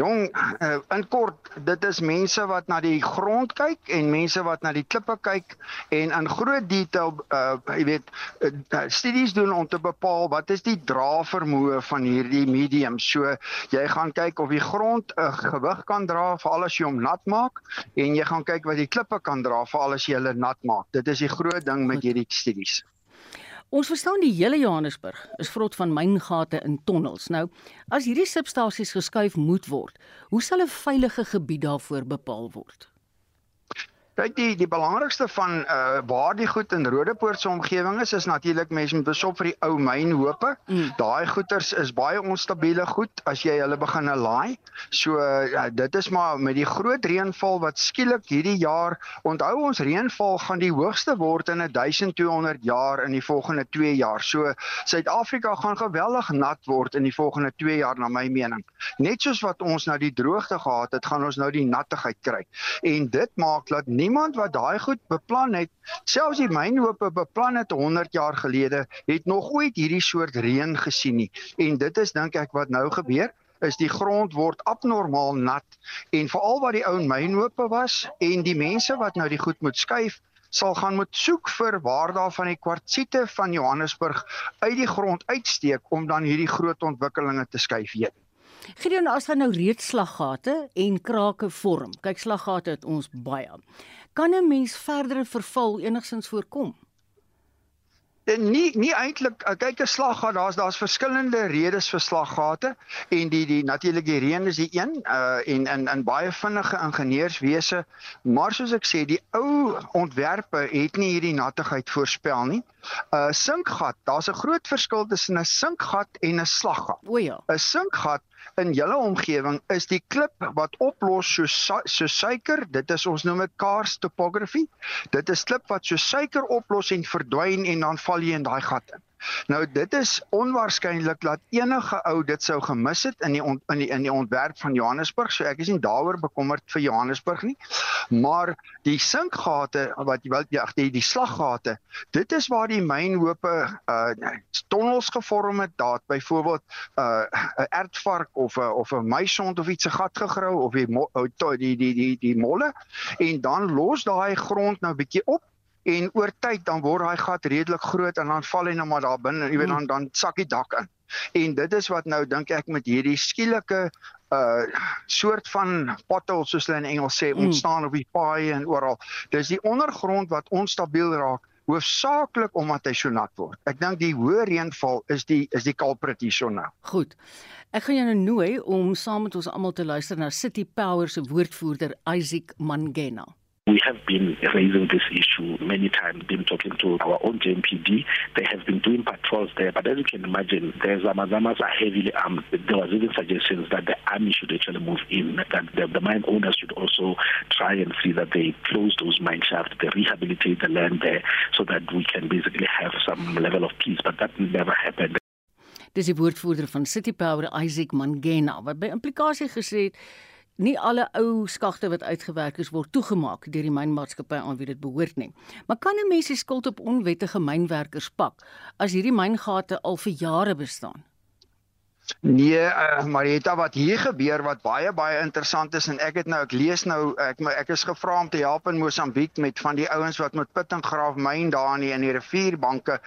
Jong, uh, in kort, dit is mense wat na die grond kyk en mense wat na die klippe kyk en in groot detail uh jy weet uh, studies doen om te bepaal wat is die dravermoë van hierdie medium. So jy gaan kyk of die grond 'n uh, gewig kan dra vir al as jy hom nat maak en jy gaan kyk wat die klippe kan dra vir al as jy hulle nat maak. Dit is die groot ding met hierdie studies. Ons verstaan die hele Johannesburg is vrot van myngate in tonnels. Nou, as hierdie substasies geskuif moet word, hoe sal 'n veilige gebied daarvoor bepaal word? Kyk die die belangrikste van uh waar die goed in Rodepoort se omgewing is is natuurlik mense moet besop vir die ou mynhope. Mm. Daai goeters is baie onstabiele goed as jy hulle begin laai. So uh, dit is maar met die groot reënval wat skielik hierdie jaar, onthou ons reënval gaan die hoogste word in 1200 jaar in die volgende 2 jaar. So Suid-Afrika gaan geweldig nat word in die volgende 2 jaar na my mening. Net soos wat ons nou die droogte gehad het, gaan ons nou die nattigheid kry. En dit maak dat nie iemand wat daai goed beplan het, selfs die mynhope beplan het 100 jaar gelede, het nog ooit hierdie soort reën gesien nie. En dit is dink ek wat nou gebeur is die grond word abnormaal nat en veral wat die ou mynhope was en die mense wat nou die goed moet skuif sal gaan moet soek vir waar daar van die kwartsiete van Johannesburg uit die grond uitsteek om dan hierdie groot ontwikkelinge te skuif weet. Gideon as daar nou reeds slaggate en krake vorm. Kyk slaggate het ons baie kan 'n mens verdere verval enigsins voorkom? Eh, nie nie eintlik eh, kyk 'n slaggat daar's daar's verskillende redes vir slaggate en die die natuurlik die reën is die een uh en in in baie vinnige ingenieurswese maar soos ek sê die ou ontwerpe het nie hierdie nattigheid voorspel nie. 'n uh, Sinkgat, daar's 'n groot verskil tussen 'n sinkgat en 'n slaggat. O ja. 'n Sinkgat in julle omgewing is die klip wat oplos so so suiker, dit is ons noem dit karst topography. Dit is klip wat so suiker oplos en verdwyn en dan val jy in daai gat in. Nou dit is onwaarskynlik dat enige ou dit sou gemis het in die on, in die in die ontwerp van Johannesburg. So ek is nie daaroor bekommerd vir Johannesburg nie. Maar die sinkgate wat jy wil ja, die die slaggate, dit is waar die mynhope uh tonnels gevorm het. Daar byvoorbeeld uh 'n ertvark of 'n of 'n muisond of iets se gat gegrou of die die die die die molle en dan los daai grond nou bietjie op en oor tyd dan word daai gat redelik groot en dan val hy nou maar daar binne, jy weet dan dan sak die dak in. En dit is wat nou dink ek met hierdie skielike uh soort van pothole soos hulle in Engels sê ontstaan op die paaie en oral. Dis die ondergrond wat onstabiel raak hoofsaaklik omdat hy so nat word. Ek dink die hoë reënval is die is die culprit hierso nou. Goed. Ek gaan jou nou nooi om saam met ons almal te luister na City Power se woordvoerder Isaac Mangena. We have been raising this issue many times, been talking to our own JMPD. They have been doing patrols there, but as you can imagine, the Zamazamas are heavily armed. There was even suggestions that the army should actually move in, that the, the mine owners should also try and see that they close those mine shafts, they rehabilitate the land there so that we can basically have some level of peace, but that never happened. Dis die woordvoerder van City Power Isaac Mangena wat by implikasie gesê het nie alle ou skagte wat uitgewerk is word toegemaak deur die mynmaatskappy aan wie dit behoort nie. Maar kan 'n mens die skuld op onwettige mynwerkers pak as hierdie myngate al vir jare bestaan? Nee, uh, Marieta wat hier gebeur wat baie baie interessant is en ek het nou ek lees nou ek ek is gevra om te help in Mosambiek met van die ouens wat met Pittinggraaf myn daar in die, in die rivierbanke.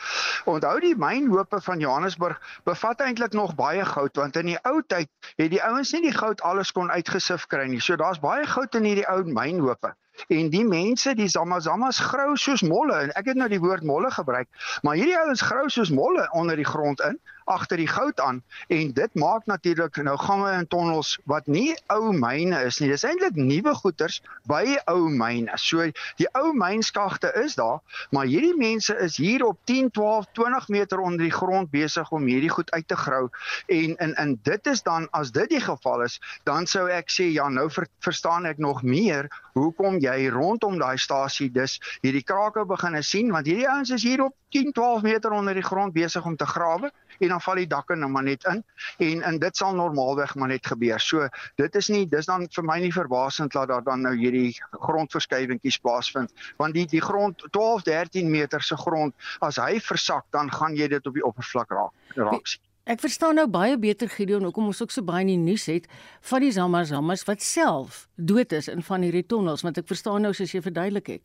Onthou die mynhope van Johannesburg bevat eintlik nog baie goud want in die ou tyd het die ouens nie die goud alles kon uitgesif kry nie. So daar's baie goud in hierdie ou mynhope. En die mense, die Zamazamas grou soos molle en ek het nou die woord molle gebruik, maar hierdie ouens grou soos molle onder die grond in agter die goud aan en dit maak natuurlik nou gange en tonnels wat nie ou myne is nie. Dis eintlik nuwe goeters by ou myne. So die ou mynskagte is daar, maar hierdie mense is hier op 10, 12, 20 meter onder die grond besig om hierdie goed uit te grou en in in dit is dan as dit die geval is, dan sou ek sê ja, nou ver, verstaan ek nog meer hoekom jy rondom daai stasie dus hierdie krake begine sien want hierdie ouens is hier op 10, 12 meter onder die grond besig om te grawe en dan val die dakke nou maar net in en en dit sal normaalweg maar net gebeur. So dit is nie dis dan vir my nie verbasend dat daar dan nou hierdie grondverskywingkies plaasvind want die die grond 12 13 meter se grond as hy versak dan gaan jy dit op die oppervlak raak raak sien. Ek verstaan nou baie beter Gideon hoekom ons ook so baie in die nuus het van die Zamazamas wat self dood is in van hierdie tonnels want ek verstaan nou soos jy verduidelik het.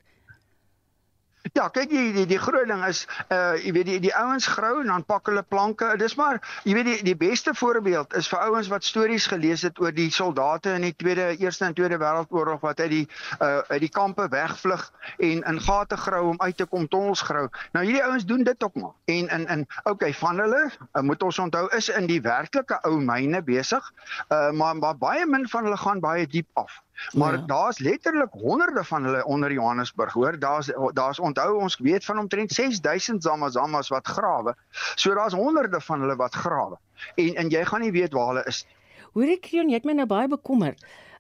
Ja, kyk die die, die groot ding is uh jy weet die die ouens grou en dan pak hulle planke. Dis maar jy weet die die beste voorbeeld is vir ouens wat stories gelees het oor die soldate in die Tweede Eerste en Tweede Wêreldoorlog wat uit die uh uit die kampe wegvlug en in gate grou om uit te kom tonnels grou. Nou hierdie ouens doen dit ook maar. En in in okay van hulle uh, moet ons onthou is in die werklike ou myne besig. Uh maar, maar baie min van hulle gaan baie diep af. Maar ja. daar's letterlik honderde van hulle onder Johannesburg, hoor. Daar's daar's onthou ons weet van omtrent 6000 Zamazamas wat grawe. So daar's honderde van hulle wat grawe. En en jy gaan nie weet waar hulle is nie. Hoor ek Krion, jy het my nou baie bekommer.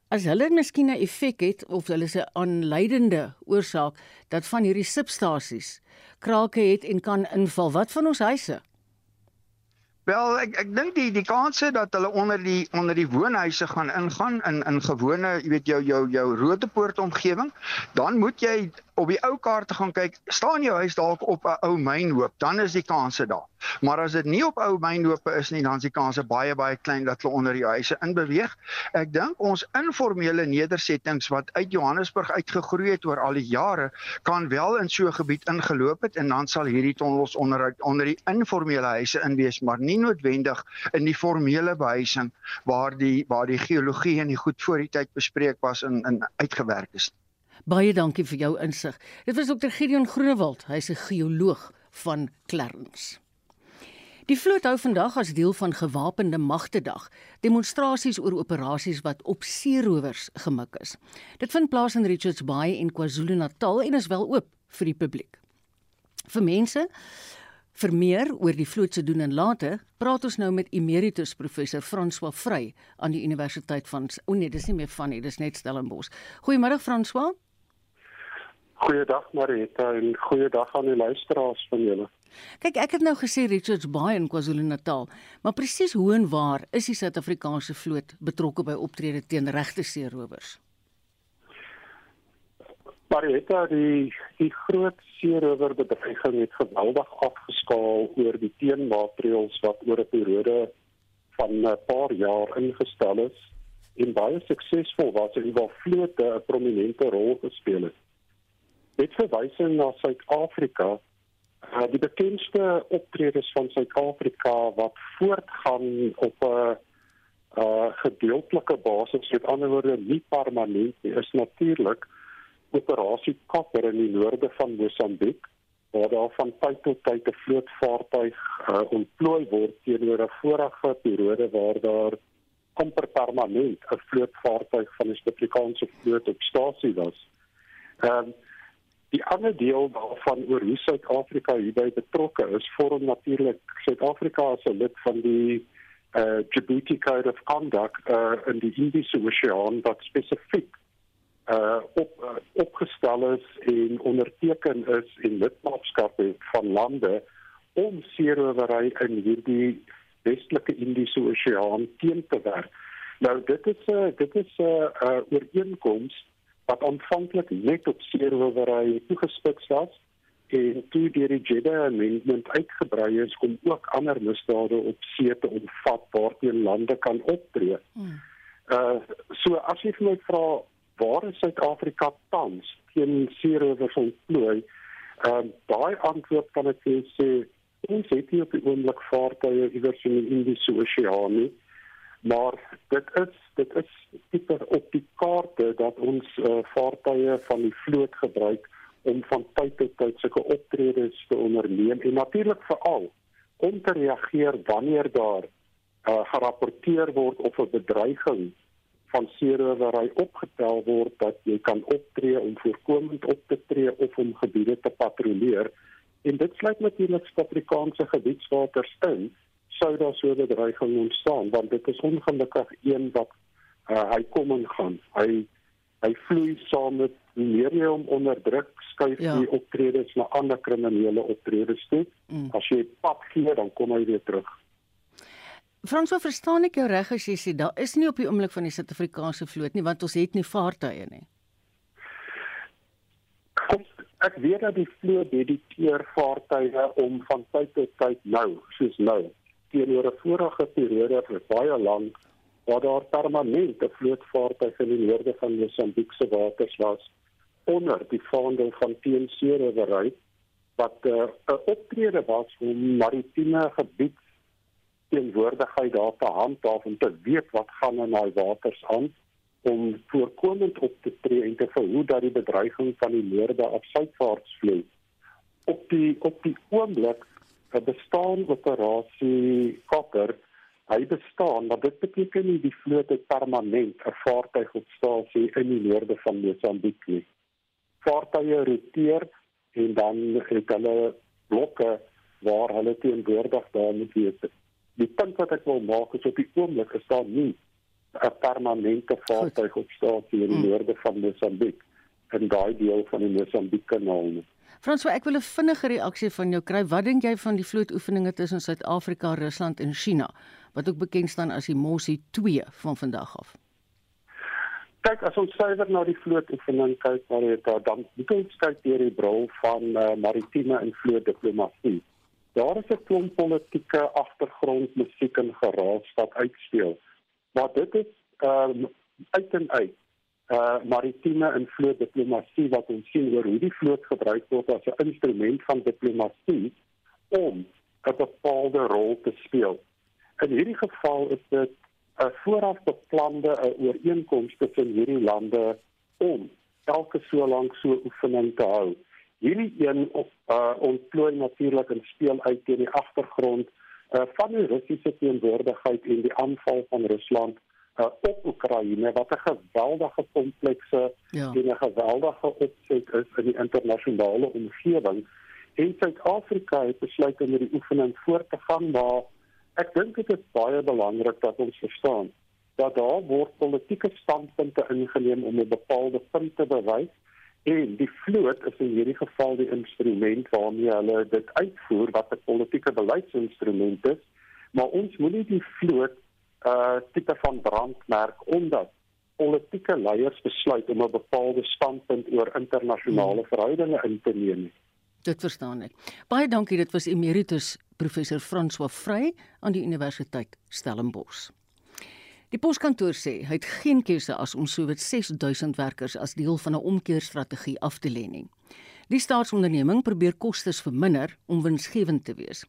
As hulle miskien 'n effek het of hulle is 'n aanleidende oorsaak dat van hierdie substasies krake het en kan inval, wat van ons huise? Wel ek ek dink die die kanse dat hulle onder die onder die woonhuise gaan ingaan in in gewone, jy weet jou jou jou Rotepoort omgewing, dan moet jy op die ou kaarte gaan kyk, staan jou huis dalk op 'n ou mynhoop, dan is die kanse daar. Maar as dit nie op ou mynhoope is nie, dan is die kanse baie baie klein dat hulle onder die huise inbeweeg. Ek dink ons informele nedersettings wat uit Johannesburg uitgegroei het oor al die jare, kan wel in so 'n gebied ingeloop het en dan sal hierdie tonnels onder onder die informele huise inwees, maar nie noodwendig in die formele behuising waar die waar die geologie en die goed voor die tyd bespreek was en in uitgewerk is. Baie dankie vir jou insig. Dit was Dr. Gideon Groenewald, hy's 'n geoloog van Clarence. Die vloot hou vandag as deel van gewapende magte dag demonstrasies oor operasies wat op seerowers gemik is. Dit vind plaas in Richards Bay in KwaZulu-Natal en is wel oop vir die publiek. Vir mense vir meer oor die vloot se doen en late, praat ons nou met emeritus professor François Vrey aan die Universiteit van O nee, dis nie meer van nie, dis net Stellenbosch. Goeiemôre François. Goeiedag Marita en goeiedag aan die luisteraars van julle. Kyk, ek het nou gesê Richards Bay in KwaZulu-Natal, maar presies hoe en waar is die Suid-Afrikaanse vloot betrokke by optrede teen regte seerowers? Marita, die die groot seerowerbedreiging het geweldig afgeskaal oor die teenmaatreëls wat oor 'n periode van 'n paar jaar ingestel is en baie suksesvol was en waar vlote 'n prominente rol gespeel het met verwysing na Suid-Afrika. Uh, die bekendste optredes van Suid-Afrika wat voortgaan op 'n uh gedeeltelike basis met ander woorde nie permanent nie is natuurlik operasie Kapper in die noorde van Mosambiek waar daar van tyd tot tyd 'n vlootvaartuig uh, ontplooi word teenoor 'n vorige periode waar daar amper permanent 'n vlootvaartuig van die Suid-Afrikaanse vloot op stasie was. Ehm um, die ander deel daarvan oor hoe Suid-Afrika hierby betrokke is, vorm natuurlik Suid-Afrika as 'n lid van die uh Djibouti Code of Conduct uh in die Indiese Oseaan wat spesifiek uh op uh, opgestel is en onderteken is en lidmaatskap het van lande om seerowery in hierdie westelike Indiese Oseaan teen te werk. Nou dit is 'n uh, dit is 'n uh, uh, ooreenkoms wat aanvanklik net op seerowery toegespits was en toe deur die Jeddah Amendment uitgebrei is om ook ander misdade op see te omvat waarteen lande kan optree. Hmm. Uh so as jy my vra waar is Suid-Afrika tans teen seerowers ontplooi? Ehm uh, daai antwoord kan ek sê ons het nie op die oomblik vaartuie iewers in die Indiese Oseaan nie. Maar dit is dit is tipe op die kaarte dat ons uh, vaartuie van die vloot gebruik om van tyd tot tyd sulke optredes te onderneem en natuurlik veral om te reageer wanneer daar uh, gerapporteer word of 'n bedreiging van seerowery opgetel word dat jy kan optree om voorkomend op te tree of om gebiede te patrolleer. En dit sluit natuurlik Suid-Afrikaanse gebiedswaters in sou daar so 'n bedreiging ontstaan want dit is ongelukkig een wat uh, hy kom en gaan hy hy vloei saam met meer jy hom onderdruk skuif ja. die optredes na ander kriminele optredes toe mm. as jy pap gee dan kom hy weer terug Frans, verstaan ek jou reg as jy sê daar is nie op die oomblik van die Suid-Afrikaanse vloot nie want ons het nie vaartuie nie. Ek weet dat die vloot dedikeer vaartuie om van tyd tot tyd nou, soos nou, teenoor 'n vorige periode vir baie lank waar daar permanent 'n vlootvaartuig in die noorde van Mosambiek se waters was onder die vaandel van teenseerewery wat eh, 'n uh, optrede was om maritieme gebied teenwoordigheid daar te handhaaf en te weet wat gaan in daai waters aan om voorkomend op te tree en te verhoed dat die bedreiging van die noorde af suidwaarts vloei. Op die op die oomblik bestaan operasie Kokker hy bestaan maar dit beteken nie die vloot het permanent 'n vaartuig op stasie in die noorde van Mosambiek nie. Vaartuie roteer en dan het hulle blokke waar hulle teenwoordig daar moet wees. Die punt wat ek wil maak is op die oomblik daar nie 'n permanente vaartuig op stasie in die hmm. noorde van Mosambiek in daai deel van die Mosambiek kanaal nie Franswa, ek wil 'n vinnige reaksie van jou kry. Wat dink jy van die vlootoefeninge tussen Suid-Afrika, Rusland en China, wat ook bekend staan as die Mosi 2 van vandag af? Kyk, as ons suiwer na die vlootoefening kyk, maar dit dan moet ons kyk deur die bril van uh, maritieme en vlootdiplomatie. Daar is 'n klomp politieke agtergrond, musiek en geraas wat uitspeel. Maar dit is ehm um, uit en uit uh maritieme en vlootdiplomatie wat ons sien oor hoe die vloot gebruik word as 'n instrument van diplomatie om 'n bepaalde rol te speel. In hierdie geval is dit 'n vooraf beplande ooreenkoms tussen hierdie lande om elke so lank so oefening te hou. Hierdie een op uh ontplooi natuurlik en speel uit teen die agtergrond uh van die Russiese teenwoordigheid en die aanval van Rusland uh, op Oekraïne wat 'n geweldige komplekse ja. en 'n geweldige opset is in die internasionale omgewing. En Suid-Afrika het besluit om hierdie oefening voort te gaan, maar ek dink dit is baie belangrik dat ons verstaan dat daar word politieke standpunte ingeneem om 'n bepaalde punt te bewys en die vloot is in hierdie geval die instrument waarmee hulle dit uitvoer wat 'n politieke beleidsinstrument is maar ons moenie die vloot uh tipe van brandmerk omdat politieke leiers besluit om 'n bepaalde standpunt oor internasionale hmm. verhoudinge in te neem. Dit verstaan ek. Baie dankie. Dit was Emeritus Professor François Vrey aan die Universiteit Stellenbosch. Die poskantoor sê hy het geen keuse as om sowat 6000 werkers as deel van 'n omkeerstrategie af te lê nie. Die staatsonderneming probeer kostes verminder om winsgewend te wees.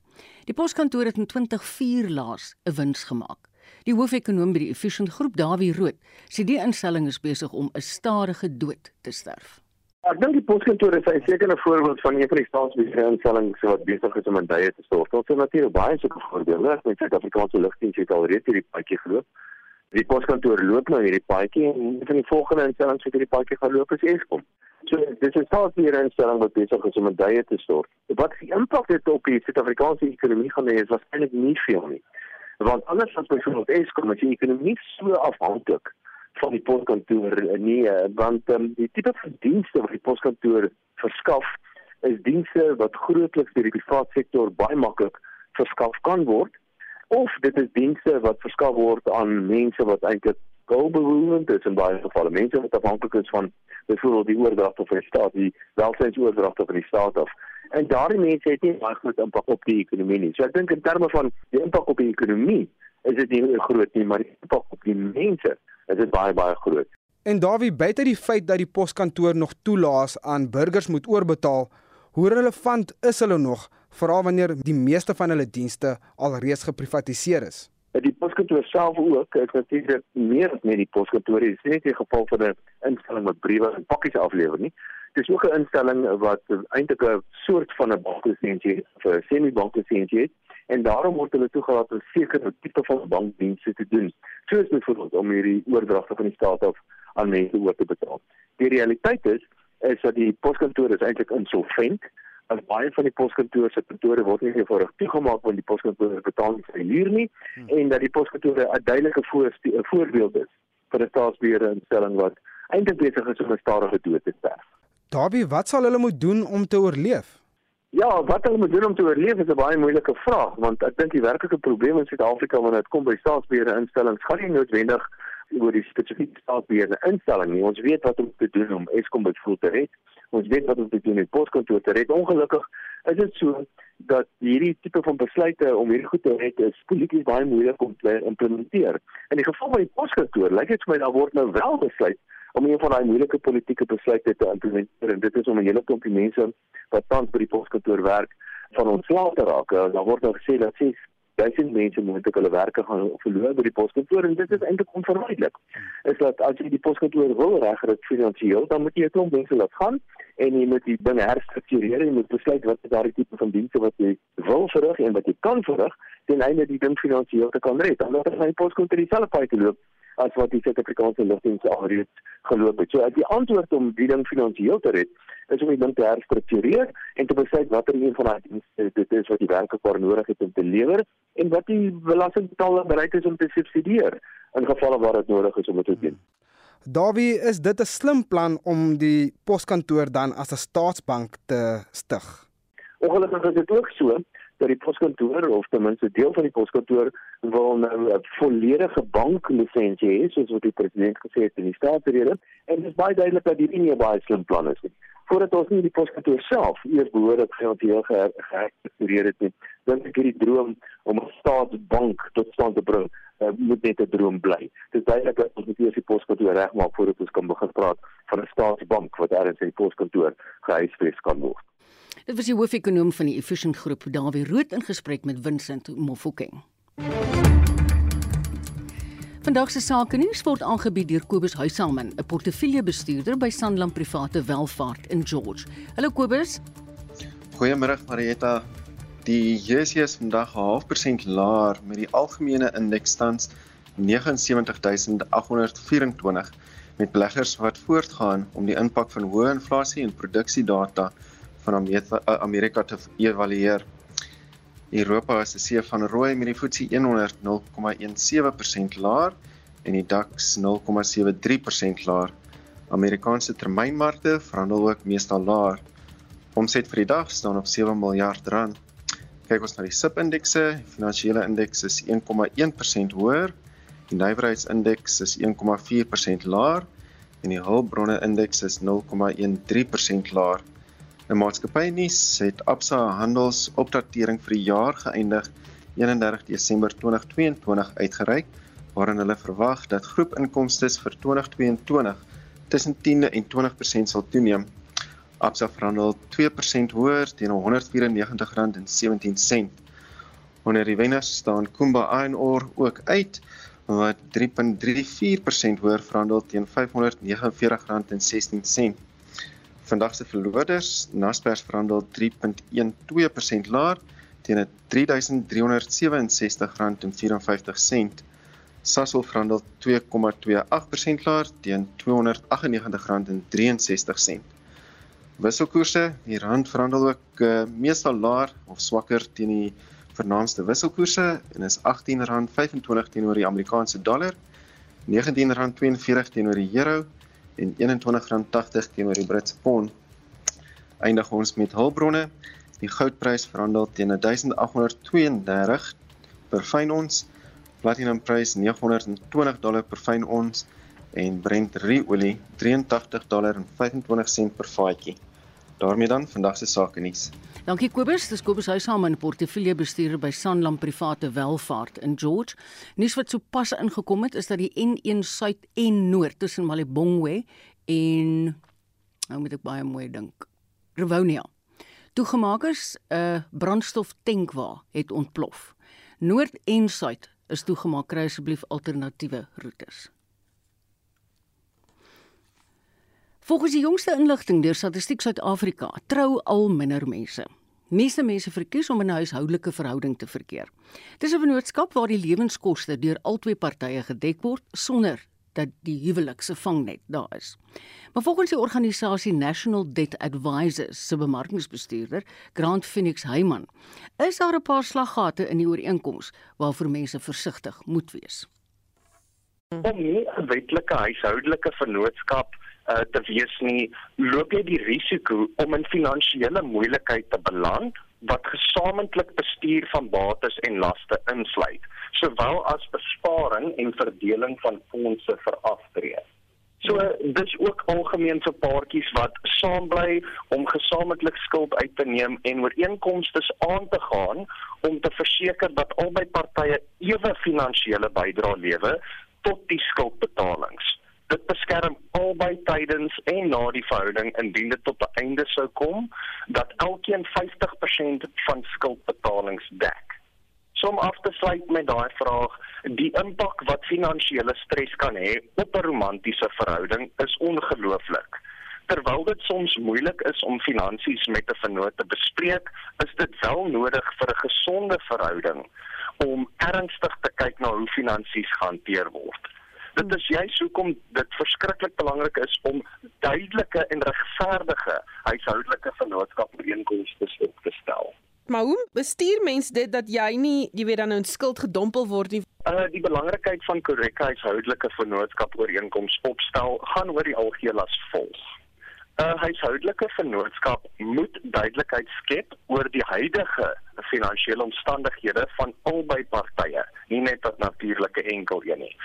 Die poskantoor het in 2004 laas 'n wins gemaak. Die hoofekonoom by die Efficient Groep, Dawie Rood, sê die instelling is besig om 'n stadige dood te sterf. Ek dink die poskantoor is 'n sekere voorbeeld van een van die staatsbeheerinstellings wat besig is om in duie te stort. Ons het natuurlik baie sulke voorbeelde. Met Suid-Afrikaanse lugdiens het al reeds hierdie paadjie geloop. Die poskantoor loop nou hierdie paadjie en een van die volgende instellings wat hierdie paadjie gaan loop is Eskom. So dis 'n staatsbeheerinstelling wat besig is om 'n duie te stort. Wat die impak dit op die Suid-Afrikaanse ekonomie gaan hê is waarskynlik nie veel nie. Want anders as byvoorbeeld Eskom, as die ekonomie so afhanklik van die poskantoor nie, eh, want um, die tipe van dienste wat die poskantoor verskaf is dienste wat grootliks deur die private sektor baie maklik verskaf kan word. Of dit is dienste wat verskaf word aan mense wat eintlik hulpbehoevend is in baie gevalle mense wat afhanklik is van byvoorbeeld die oordragte van die staat die welsynsoordragte van die staat af en daardie mense het nie baie groot impak op die ekonomie nie. So ek dink in terme van die impak op die ekonomie is dit nie groot nie maar die impak op die mense is dit baie baie groot. En Dawie buite die feit dat die poskantoor nog toelaas aan burgers moet oorbetaal hoe relevant is hulle nog veral wanneer die meeste van hulle dienste alreeds geprivatiseer is poskantoor self ook is natuurlik meer as net die poskantoor is nie net in geval van 'n instelling wat briewe en pakkies aflewer nie. Dis ook 'n instelling wat eintlik 'n soort van 'n banklisensie vir 'n semi-banklisensie het en daarom word hulle toegelaat om sekere tipe van bankdienste te doen soos byvoorbeeld om hierdie oordragte van die staat af aan mense oor te betaal. Die realiteit is is dat die poskantoor is eintlik insolvent as baie van die poskantoor se kantore word nie eenvoudig toegemaak want die poskantoor betaal nie sy huur nie hmm. en dat die poskantore 'n duidelike voorbeeld is vir 'n staatsbeheerde instelling wat eintlik besig is om 'n stadige dood te sterf. Dawie, wat sal hulle moet doen om te oorleef? Ja, wat hulle moet doen om te oorleef is 'n baie moeilike vraag want ek dink die werklike probleem in Suid-Afrika wanneer dit kom by staatsbeheerde instellings gaan nie noodwendig oor die spesifieke staatsbeheerde instelling nie. Ons weet wat om te doen om Eskom byvoorbeeld te red ons weet wat ons doen met poskantoor te red. Ongelukkig is dit so dat hierdie tipe van besluite om hierdie goed te red is polities baie moeilik om te implementeer. In die geval van die poskantoor, lyk dit vir my daar word nou wel besluit om een van daai moeilike politieke besluite te implementeer en dit is om 'n hele klomp mense wat tans by die poskantoor werk van ontslae te raak. Daar word nou gesê dat sies duisend mense moontlik hulle werke gaan verloor by die poskantoor en dit is eintlik onvermydelik. Is dat as jy die poskantoor wil regkry finansiëel, dan moet jy 'n klomp mense laat gaan en jy moet die dinge herstruktureer en jy moet besluit wat is daardie tipe van dienste wat jy wil verrig en wat jy kan verrig ten einde die ding finansiëel te kan red. Anders gaan die poskantoor dieselfde pad loop as wat die Suid-Afrikaanse lugdiens alreeds geloop het. So as die antwoord om die ding finansiëel te red is om die ding te herstruktureer en te besluit watter een van daai dienste dit is wat die werkers nodig het om te lewer en wat die belastingbetaler bereid is om te subsidieer in gevalle waar dit nodig is om dit te doen. Dawie, is dit 'n slim plan om die poskantoor dan as 'n staatsbank te stig? Ongelukkig is dit ook so dat die poskantoor of ten minste deel van die poskantoor wil nou 'n volledige banklisensie hê soos wat die president gesê het in die staatsrede en dit is baie duidelik dat dit nie 'n baie slim plan is nie. Voordat ons nie die poskantoor self eers behoorlik finansiëel geherstruktureer het nie, dink ek hierdie droom om 'n staatsbank tot stand te bring uh, moet net 'n droom bly. Dit is duidelik dat ons moet eers die poskantoor regmaak voordat ons kan begin praat van 'n staatsbank wat daar in sy poskantoor gehuisves kan word. Dit was die hoofekonoom van die Efficient Groep, Dawie Rood in gesprek met Vincent Mofokeng. Vandag se sake nuus word aangebied deur Kobus Huiselman, 'n portefeuljebestuurder by Sanlam Private Welvaart in George. Hallo Kobus. Goeiemôre Marietta. Die JSE is vandag 'n half persent laer met die algemene indeks tans 79824 met beleggers wat voortgaan om die impak van hoë inflasie en produksiedata van eh, Amerika te evalueer. Europa is 'n see van rooi met die FTSE 100 0,17% laer en die DAX 0,73% laer. Amerikaanse termynmarkte verhandel ook meestal laer. Omset vir die dag staan op 7 miljard rand. Kyk ons na die SIP indekse, die finansiële indeks is 1,1% hoër, die nywerheidsindeks is 1,4% laer en die hulpbronne indeks is 0,13% laer. 'n Maatskappy nuus het Absa handelsopdatering vir die jaar geëindig 31 Desember 2022 uitgereik waarin hulle verwag dat groepinkomste vir 2022 tussen 10 en 20% sal toeneem. Absa verhandel 2% hoër teen R194.17. Onder die wenners staan Kumba Iron Ore ook uit wat 3.34% hoër verhandel teen R549.16. Vandag se verloders, Naspers verhandel 3.12% laer teen R3367.54. Sasol verhandel 2.28% laer teen R298.63. Wisselkoerse, die rand verhandel ook uh, meestal laer of swakker teen die vernaamste wisselkoerse en is R18.25 teenoor die Amerikaanse dollar, R19.42 teenoor die euro en R21.80 teenoor die Britse pond. Eindig ons met hulpbronne. Die goudprys verhandel teen 1832 per fyn ons, platinumprys 920 dollar per fyn ons en Brent ruolie 83 dollar en 25 sent per vaatjie. daarmee dan vandag se sake nuus. Dankie Kobus, dis Kobus Huysam in portefeulje bestuurder by Sanlam Private Welvaart in George. Nuus wat sopas ingekom het is dat die N1 Suid en Noord tussen Malibongwe en nou moet ek baie mooi dink. Rivonia. Toegemaak is 'n uh, brandstoftankwa het ontplof. Noord en Suid is toegemaak. Kry asseblief alternatiewe roetes. Volgens die jongste inligting deur Statistiek Suid-Afrika, trou al minder mense. Meeste mense verkies om in 'n huishoudelike verhouding te verkeer. Dis 'n vennootskap waar die lewenskoste deur albei partye gedek word sonder dat die huwelik se vangnet daar is. Maar volgens die organisasie National Debt Advisors se bemarkingsbestuurder, Grant Phoenix Heyman, is daar 'n paar slaggate in die ooreenkoms waarvoor mense versigtig moet wees. Om nie 'n wetlike huishoudelike vennootskap uh, te wees nie, loop jy die risiko om in finansiële moeilikheid te beland wat gesamentlik bestuur van bates en laste insluit, sowel as besparing en verdeling van fondse vir aftrede. So dis ook algemeen vir paartjies wat saam bly om gesamentlik skuld uit te neem en ooreenkomste aan te gaan om te verseker dat albei partye ewe finansiële bydrae lewe tot die skuldbetalings. Dit beskerm albei tydens en na die verhouding indien dit tot 'n einde sou kom dat elkeen 50% van skuldbetalings dek. Som af te sluit met daai vraag, die impak wat finansiële stres kan hê op 'n romantiese verhouding is ongelooflik. Terwyl dit soms moeilik is om finansies met 'n vennoot te bespreek, is dit wel nodig vir 'n gesonde verhouding om ernstig te kyk na hoe finansies gehanteer word. Dit is juist hoekom dit verskriklik belangrik is om duidelike en regverdige huishoudelike vennootskapooreenkomste op te stel. Maar hoe bestuur mens dit dat jy nie, jy weet dan nou in skuld gedompel word nie? Uh die belangrikheid van korrekte huishoudelike vennootskapooreenkomste opstel gaan oor die algeheel as volg. 'n Huishoudelike vennootskap moet duidelikheid skep oor die huidige finansiële omstandighede van albei partye, nie net dat natuurlike enkel een nie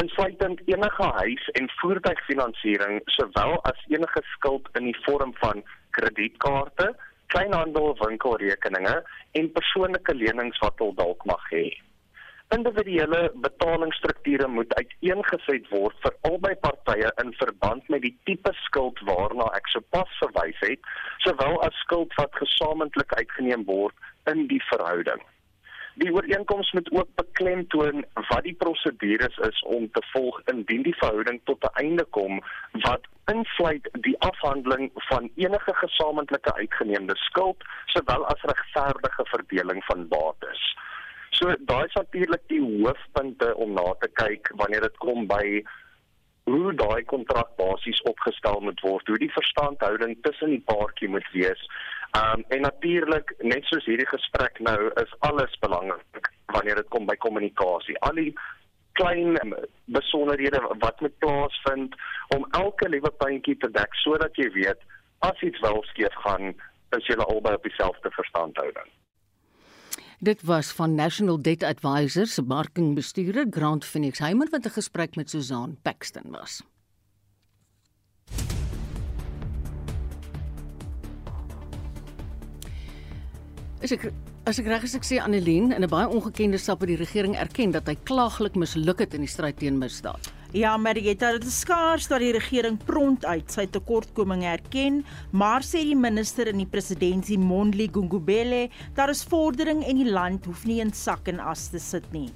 insluitend enige huis- en voertuigfinansiering sowel as enige skuld in die vorm van kredietkaarte, kleinhandel winkelrekeninge en persoonlike lenings wat hulle dalk mag hê. Individuele betalingsstrukture moet uiteengeset word vir albei partye in verband met die tipe skuld waarna ek sopas verwys het, sowel as skuld wat gesamentlik uitgeneem word in die verhouding. Die ooreenkoms moet ook beklemtoon wat die prosedures is om te volg indien die verhouding tot 'n einde kom wat insluit die afhandeling van enige gesamentlike uitgeneemde skuld sowel as regverdige verdeling van bates. So daai is natuurlik die hoofpunte om na te kyk wanneer dit kom by hoe daai kontrak basies opgestel moet word, hoe die verstandhouding tussen die paartjie moet wees Um en natuurlik net soos hierdie gesprek nou is alles belangrik wanneer dit kom by kommunikasie. Al die klein besonderhede wat moet plaasvind om elke liewe puntjie te dek sodat jy weet as iets wel skeef gaan, is julle albei op dieselfde verstandhouding. Dit was van National Debt Advisors se marketingbestuurder Grant Phoenix Heimer wat 'n gesprek met Susan Paxton was. Is ek as ek reg is ek sê Annelien in 'n baie ongekende stap het die regering erken dat hy klaaglik misluk het in die stryd teen misdaad. Ja, Marietta, dit is skaars dat die regering prompt uit sy tekortkominge erken, maar sê die minister in die presidentskap Mondli Gungubele, daar is vordering en die land hoef nie in sak en as te sit nie.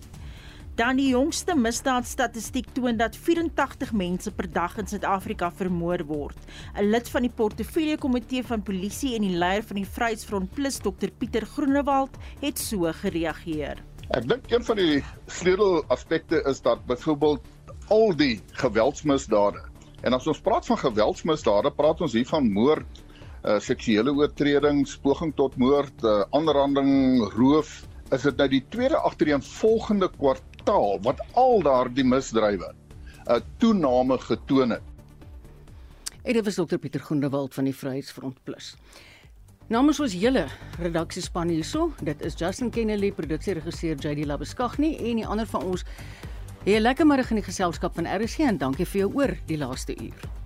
Dan die jongste misdaadstatistiek toon dat 84 mense per dag in Suid-Afrika vermoor word. 'n Lid van die portefeulje komitee van polisie en die leier van die Vryheidsfront Plus, Dr Pieter Groenewald, het so gereageer. Ek dink een van die sleutelaspekte is dat byvoorbeeld al die geweldsmisdade. En as ons praat van geweldsmisdade, praat ons hier van moord, uh seksuele oortredings, poging tot moord, uh aanranding, roof, is dit nou die tweede agtereenvolgende kwartaal wat al daardie misdrywe 'n uh, toename getoon het. En dit was Dr Pieter Groenewald van die Vryheidsfront Plus. Namens ons hele redaksiespan hierso, dit is Justin Kennedy, produksieregisseur JD Labeskagni en die ander van ons. 'n Lekker middag in die geselskap van RC en dankie vir jou oor die laaste uur.